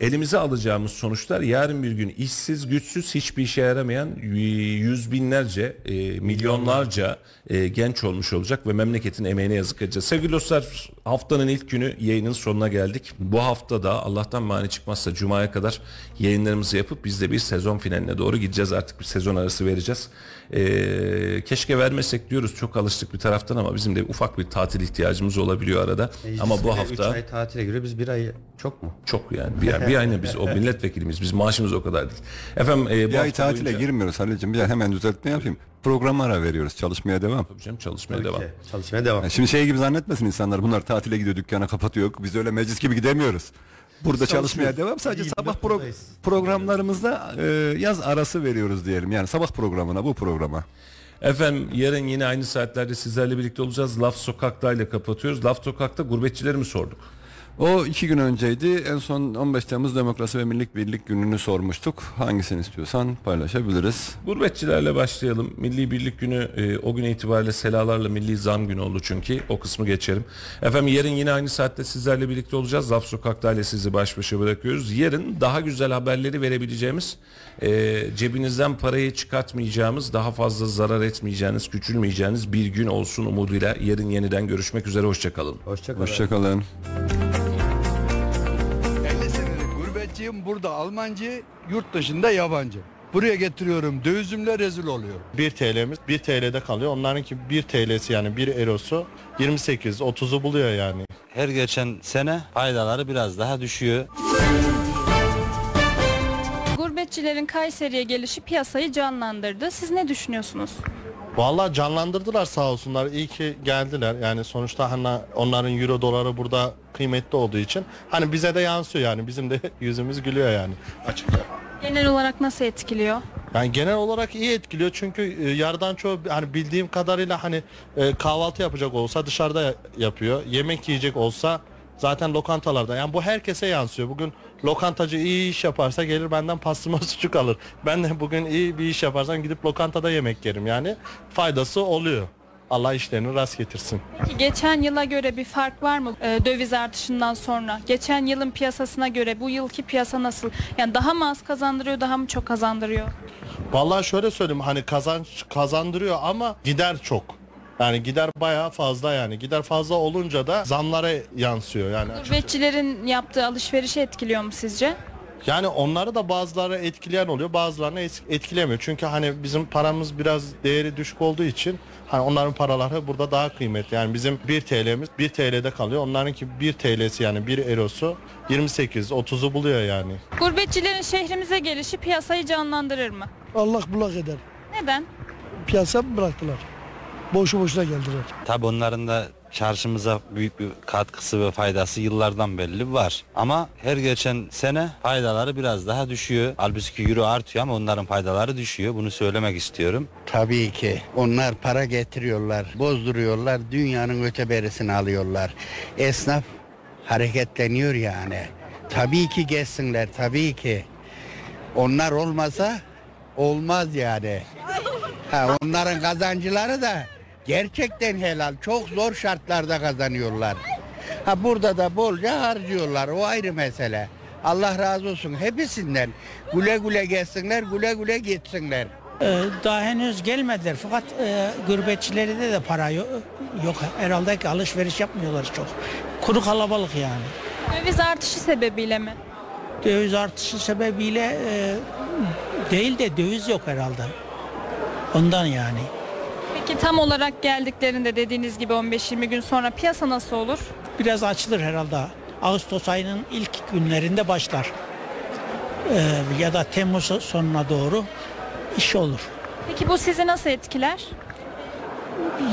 [SPEAKER 1] elimize alacağımız sonuçlar yarın bir gün işsiz, güçsüz, hiçbir işe yaramayan yüz binlerce, e, milyonlarca e, genç olmuş olacak ve memleketin emeğine yazık edeceğiz. Sevgili dostlar, haftanın ilk günü yayının sonuna geldik. Bu hafta da Allah'tan mani çıkmazsa Cuma'ya kadar yayınlarımızı yapıp biz de bir sezon finaline doğru gideceğiz. Artık bir sezon arası vereceğiz. E, keşke vermesek diyoruz çok alıştık bir taraftan ama bizim de ufak bir tatil ihtiyacımız olabiliyor arada. ama bu hafta
[SPEAKER 3] ay tatile göre biz bir ay çok mu?
[SPEAKER 1] çok yani bir, ay- bir ay ne biz o milletvekilimiz biz maaşımız o kadar değil. Efendim e, bu
[SPEAKER 2] Bir ay tatile
[SPEAKER 1] boyunca-
[SPEAKER 2] girmiyoruz Halil'ciğim. Bir de hemen düzeltme yapayım. Programa ara veriyoruz. Çalışmaya devam.
[SPEAKER 1] Tabii canım, çalışmaya devam.
[SPEAKER 3] Okey, Çalışmaya devam.
[SPEAKER 2] Yani şimdi şey gibi zannetmesin insanlar. Bunlar tatile gidiyor, dükkanı kapatıyor. Biz öyle meclis gibi gidemiyoruz. Burada çalışmaya devam. Sadece
[SPEAKER 3] İyi,
[SPEAKER 2] sabah pro- programlarımızda e, yaz arası veriyoruz diyelim. Yani sabah programına, bu programa.
[SPEAKER 1] Efendim yarın yine aynı saatlerde sizlerle birlikte olacağız. Laf Sokak'ta ile kapatıyoruz. Laf Sokak'ta gurbetçileri mi sorduk?
[SPEAKER 2] O iki gün önceydi. En son 15 Temmuz Demokrasi ve Millik Birlik gününü sormuştuk. Hangisini istiyorsan paylaşabiliriz.
[SPEAKER 1] Gurbetçilerle başlayalım. Milli Birlik Günü e, o gün itibariyle selalarla Milli Zam Günü oldu çünkü. O kısmı geçelim. Efendim yarın yine aynı saatte sizlerle birlikte olacağız. Laf Sokak'ta ile sizi baş başa bırakıyoruz. Yarın daha güzel haberleri verebileceğimiz, e, cebinizden parayı çıkartmayacağımız, daha fazla zarar etmeyeceğiniz, küçülmeyeceğiniz bir gün olsun umuduyla yarın yeniden görüşmek üzere. Hoşçakalın.
[SPEAKER 3] Hoşçakalın.
[SPEAKER 2] Hoşçakalın.
[SPEAKER 4] 50 senelik gurbetçiyim. Burada Almancı, yurt dışında yabancı. Buraya getiriyorum dövizimle rezil oluyor.
[SPEAKER 5] 1 TL'miz 1 TL'de kalıyor. Onlarınki 1 TL'si yani 1 eurosu 28 30'u buluyor yani.
[SPEAKER 6] Her geçen sene faydaları biraz daha düşüyor.
[SPEAKER 7] Gurbetçilerin Kayseri'ye gelişi piyasayı canlandırdı. Siz ne düşünüyorsunuz?
[SPEAKER 5] Vallahi canlandırdılar sağ olsunlar. İyi ki geldiler. Yani sonuçta hani onların euro doları burada kıymetli olduğu için hani bize de yansıyor yani. Bizim de yüzümüz gülüyor yani açıkça.
[SPEAKER 7] Genel olarak nasıl etkiliyor?
[SPEAKER 5] Yani genel olarak iyi etkiliyor çünkü e, yarıdan çoğu hani bildiğim kadarıyla hani e, kahvaltı yapacak olsa dışarıda ya- yapıyor. Yemek yiyecek olsa zaten lokantalarda. Yani bu herkese yansıyor. Bugün lokantacı iyi iş yaparsa gelir benden pastırma sucuk alır. Ben de bugün iyi bir iş yaparsam gidip lokantada yemek yerim. Yani faydası oluyor. Allah işlerini rast getirsin.
[SPEAKER 7] Peki geçen yıla göre bir fark var mı e, döviz artışından sonra? Geçen yılın piyasasına göre bu yılki piyasa nasıl? Yani daha mı az kazandırıyor, daha mı çok kazandırıyor?
[SPEAKER 5] Vallahi şöyle söyleyeyim hani kazanç kazandırıyor ama gider çok. Yani gider bayağı fazla yani. Gider fazla olunca da zamlara yansıyor yani.
[SPEAKER 7] Gurbetçilerin yaptığı alışverişi etkiliyor mu sizce?
[SPEAKER 5] Yani onları da bazıları etkileyen oluyor, bazılarını es- etkilemiyor. Çünkü hani bizim paramız biraz değeri düşük olduğu için hani onların paraları burada daha kıymetli. Yani bizim 1 TL'miz 1 TL'de kalıyor. Onlarınki 1 TL'si yani 1 eurosu 28 30'u buluyor yani.
[SPEAKER 7] Gurbetçilerin şehrimize gelişi piyasayı canlandırır mı?
[SPEAKER 8] Allah bulak eder.
[SPEAKER 7] Neden?
[SPEAKER 8] Piyasa mı bıraktılar? Boşu boşuna geldiler.
[SPEAKER 6] Tabi onların da çarşımıza büyük bir katkısı ve faydası yıllardan belli var. Ama her geçen sene faydaları biraz daha düşüyor. Halbuki euro artıyor ama onların faydaları düşüyor. Bunu söylemek istiyorum.
[SPEAKER 9] Tabii ki. Onlar para getiriyorlar, bozduruyorlar, dünyanın öteberisini alıyorlar. Esnaf hareketleniyor yani. Tabii ki geçsinler, tabii ki. Onlar olmasa olmaz yani. Ha, onların kazancıları da gerçekten helal. Çok zor şartlarda kazanıyorlar. Ha burada da bolca harcıyorlar. O ayrı mesele. Allah razı olsun hepsinden. Güle güle gelsinler, güle güle gitsinler.
[SPEAKER 8] Ee, daha henüz gelmediler fakat e, gurbetçilerde de para yok, yok. Herhalde ki alışveriş yapmıyorlar çok. Kuru kalabalık yani.
[SPEAKER 7] Döviz artışı sebebiyle mi?
[SPEAKER 8] Döviz artışı sebebiyle e, değil de döviz yok herhalde. Ondan yani.
[SPEAKER 7] Peki tam olarak geldiklerinde dediğiniz gibi 15-20 gün sonra piyasa nasıl olur?
[SPEAKER 8] Biraz açılır herhalde. Ağustos ayının ilk günlerinde başlar. Ee, ya da Temmuz sonuna doğru iş olur.
[SPEAKER 7] Peki bu sizi nasıl etkiler?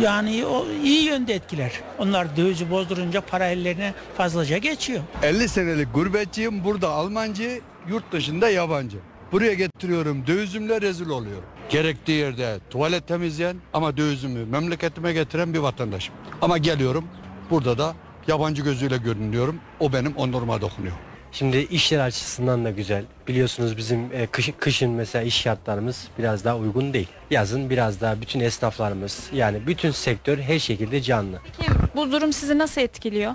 [SPEAKER 8] Yani o iyi yönde etkiler. Onlar dövizi bozdurunca para ellerine fazlaca geçiyor.
[SPEAKER 4] 50 senelik gurbetçiyim burada Almancı, yurt dışında yabancı. Buraya getiriyorum dövizimle rezil oluyor. Gerektiği yerde tuvalet temizleyen ama dövizimi memleketime getiren bir vatandaşım. Ama geliyorum burada da yabancı gözüyle görünüyorum. O benim onuruma dokunuyor.
[SPEAKER 10] Şimdi işler açısından da güzel. Biliyorsunuz bizim e, kış- kışın mesela iş şartlarımız biraz daha uygun değil. Yazın biraz daha bütün esnaflarımız yani bütün sektör her şekilde canlı.
[SPEAKER 7] Peki bu durum sizi nasıl etkiliyor?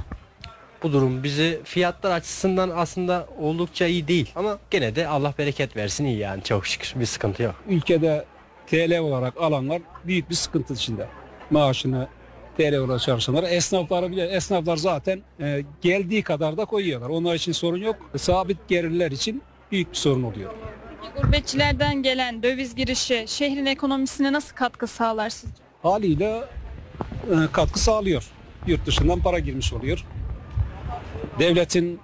[SPEAKER 10] Bu durum bizi fiyatlar açısından aslında oldukça iyi değil. Ama gene de Allah bereket versin iyi yani çok şükür bir sıkıntı yok.
[SPEAKER 11] ülkede TL olarak alanlar büyük bir sıkıntı içinde. Maaşını TL olarak çalışanlar. Esnafları bile esnaflar zaten e, geldiği kadar da koyuyorlar. Onlar için sorun yok. Sabit gelirler için büyük bir sorun oluyor.
[SPEAKER 7] Peki gurbetçilerden gelen döviz girişi şehrin ekonomisine nasıl katkı sağlar sizce?
[SPEAKER 11] Haliyle e, katkı sağlıyor. Yurt dışından para girmiş oluyor. Devletin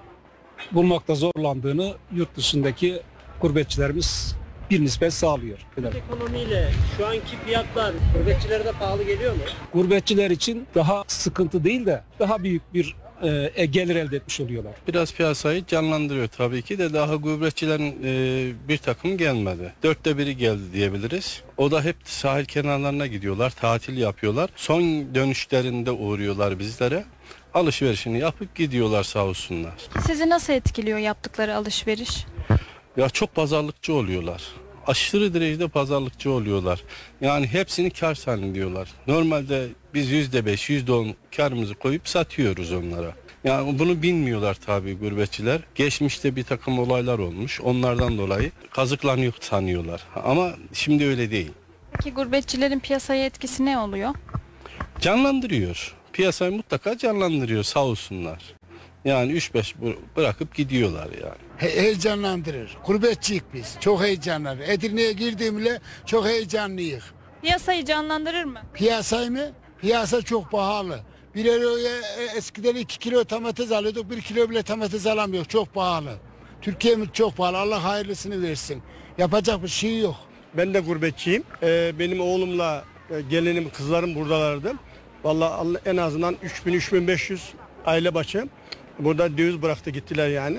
[SPEAKER 11] bulmakta zorlandığını yurt dışındaki gurbetçilerimiz bir nispet sağlıyor.
[SPEAKER 10] Ekonomiyle şu anki fiyatlar gurbetçilere de pahalı geliyor mu?
[SPEAKER 11] gurbetçiler için daha sıkıntı değil de daha büyük bir e, gelir elde etmiş oluyorlar.
[SPEAKER 5] Biraz piyasayı canlandırıyor tabii ki de daha gurbetçilerin e, bir takım gelmedi. Dörtte biri geldi diyebiliriz. O da hep sahil kenarlarına gidiyorlar, tatil yapıyorlar. Son dönüşlerinde uğruyorlar bizlere. Alışverişini yapıp gidiyorlar sağ olsunlar.
[SPEAKER 7] Sizi nasıl etkiliyor yaptıkları alışveriş?
[SPEAKER 5] Ya çok pazarlıkçı oluyorlar. Aşırı derecede pazarlıkçı oluyorlar. Yani hepsini kar zannediyorlar. Normalde biz yüzde beş, yüzde on karımızı koyup satıyoruz onlara. Yani bunu bilmiyorlar tabii gurbetçiler. Geçmişte bir takım olaylar olmuş. Onlardan dolayı kazıklanıyor sanıyorlar. Ama şimdi öyle değil.
[SPEAKER 7] Peki gurbetçilerin piyasaya etkisi ne oluyor?
[SPEAKER 5] Canlandırıyor. Piyasayı mutlaka canlandırıyor sağ olsunlar.
[SPEAKER 12] Yani 3-5 bırakıp gidiyorlar yani.
[SPEAKER 13] He- heyecanlandırır. Gurbetçiyik biz. Çok heyecanlanır. Edirne'ye girdiğimde çok heyecanlıyız.
[SPEAKER 7] Piyasayı canlandırır mı?
[SPEAKER 13] Piyasayı mı? Piyasa çok pahalı. Bir euroya e, eskiden 2 kilo domates alıyorduk. 1 kilo bile domates alamıyoruz. Çok pahalı. Türkiye'miz çok pahalı. Allah hayırlısını versin. Yapacak bir şey yok.
[SPEAKER 14] Ben de gurbetçiyim. Ee, benim oğlumla e, gelinim, kızlarım buradalardı. Allah- en azından 3000-3500 aile başı burada döviz bıraktı gittiler yani.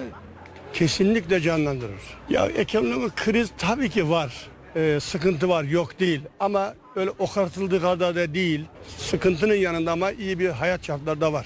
[SPEAKER 14] Kesinlikle canlandırır. Ya ekonomik kriz tabii ki var. Ee, sıkıntı var yok değil ama öyle okartıldığı kadar da değil. Sıkıntının yanında ama iyi bir hayat şartları da var.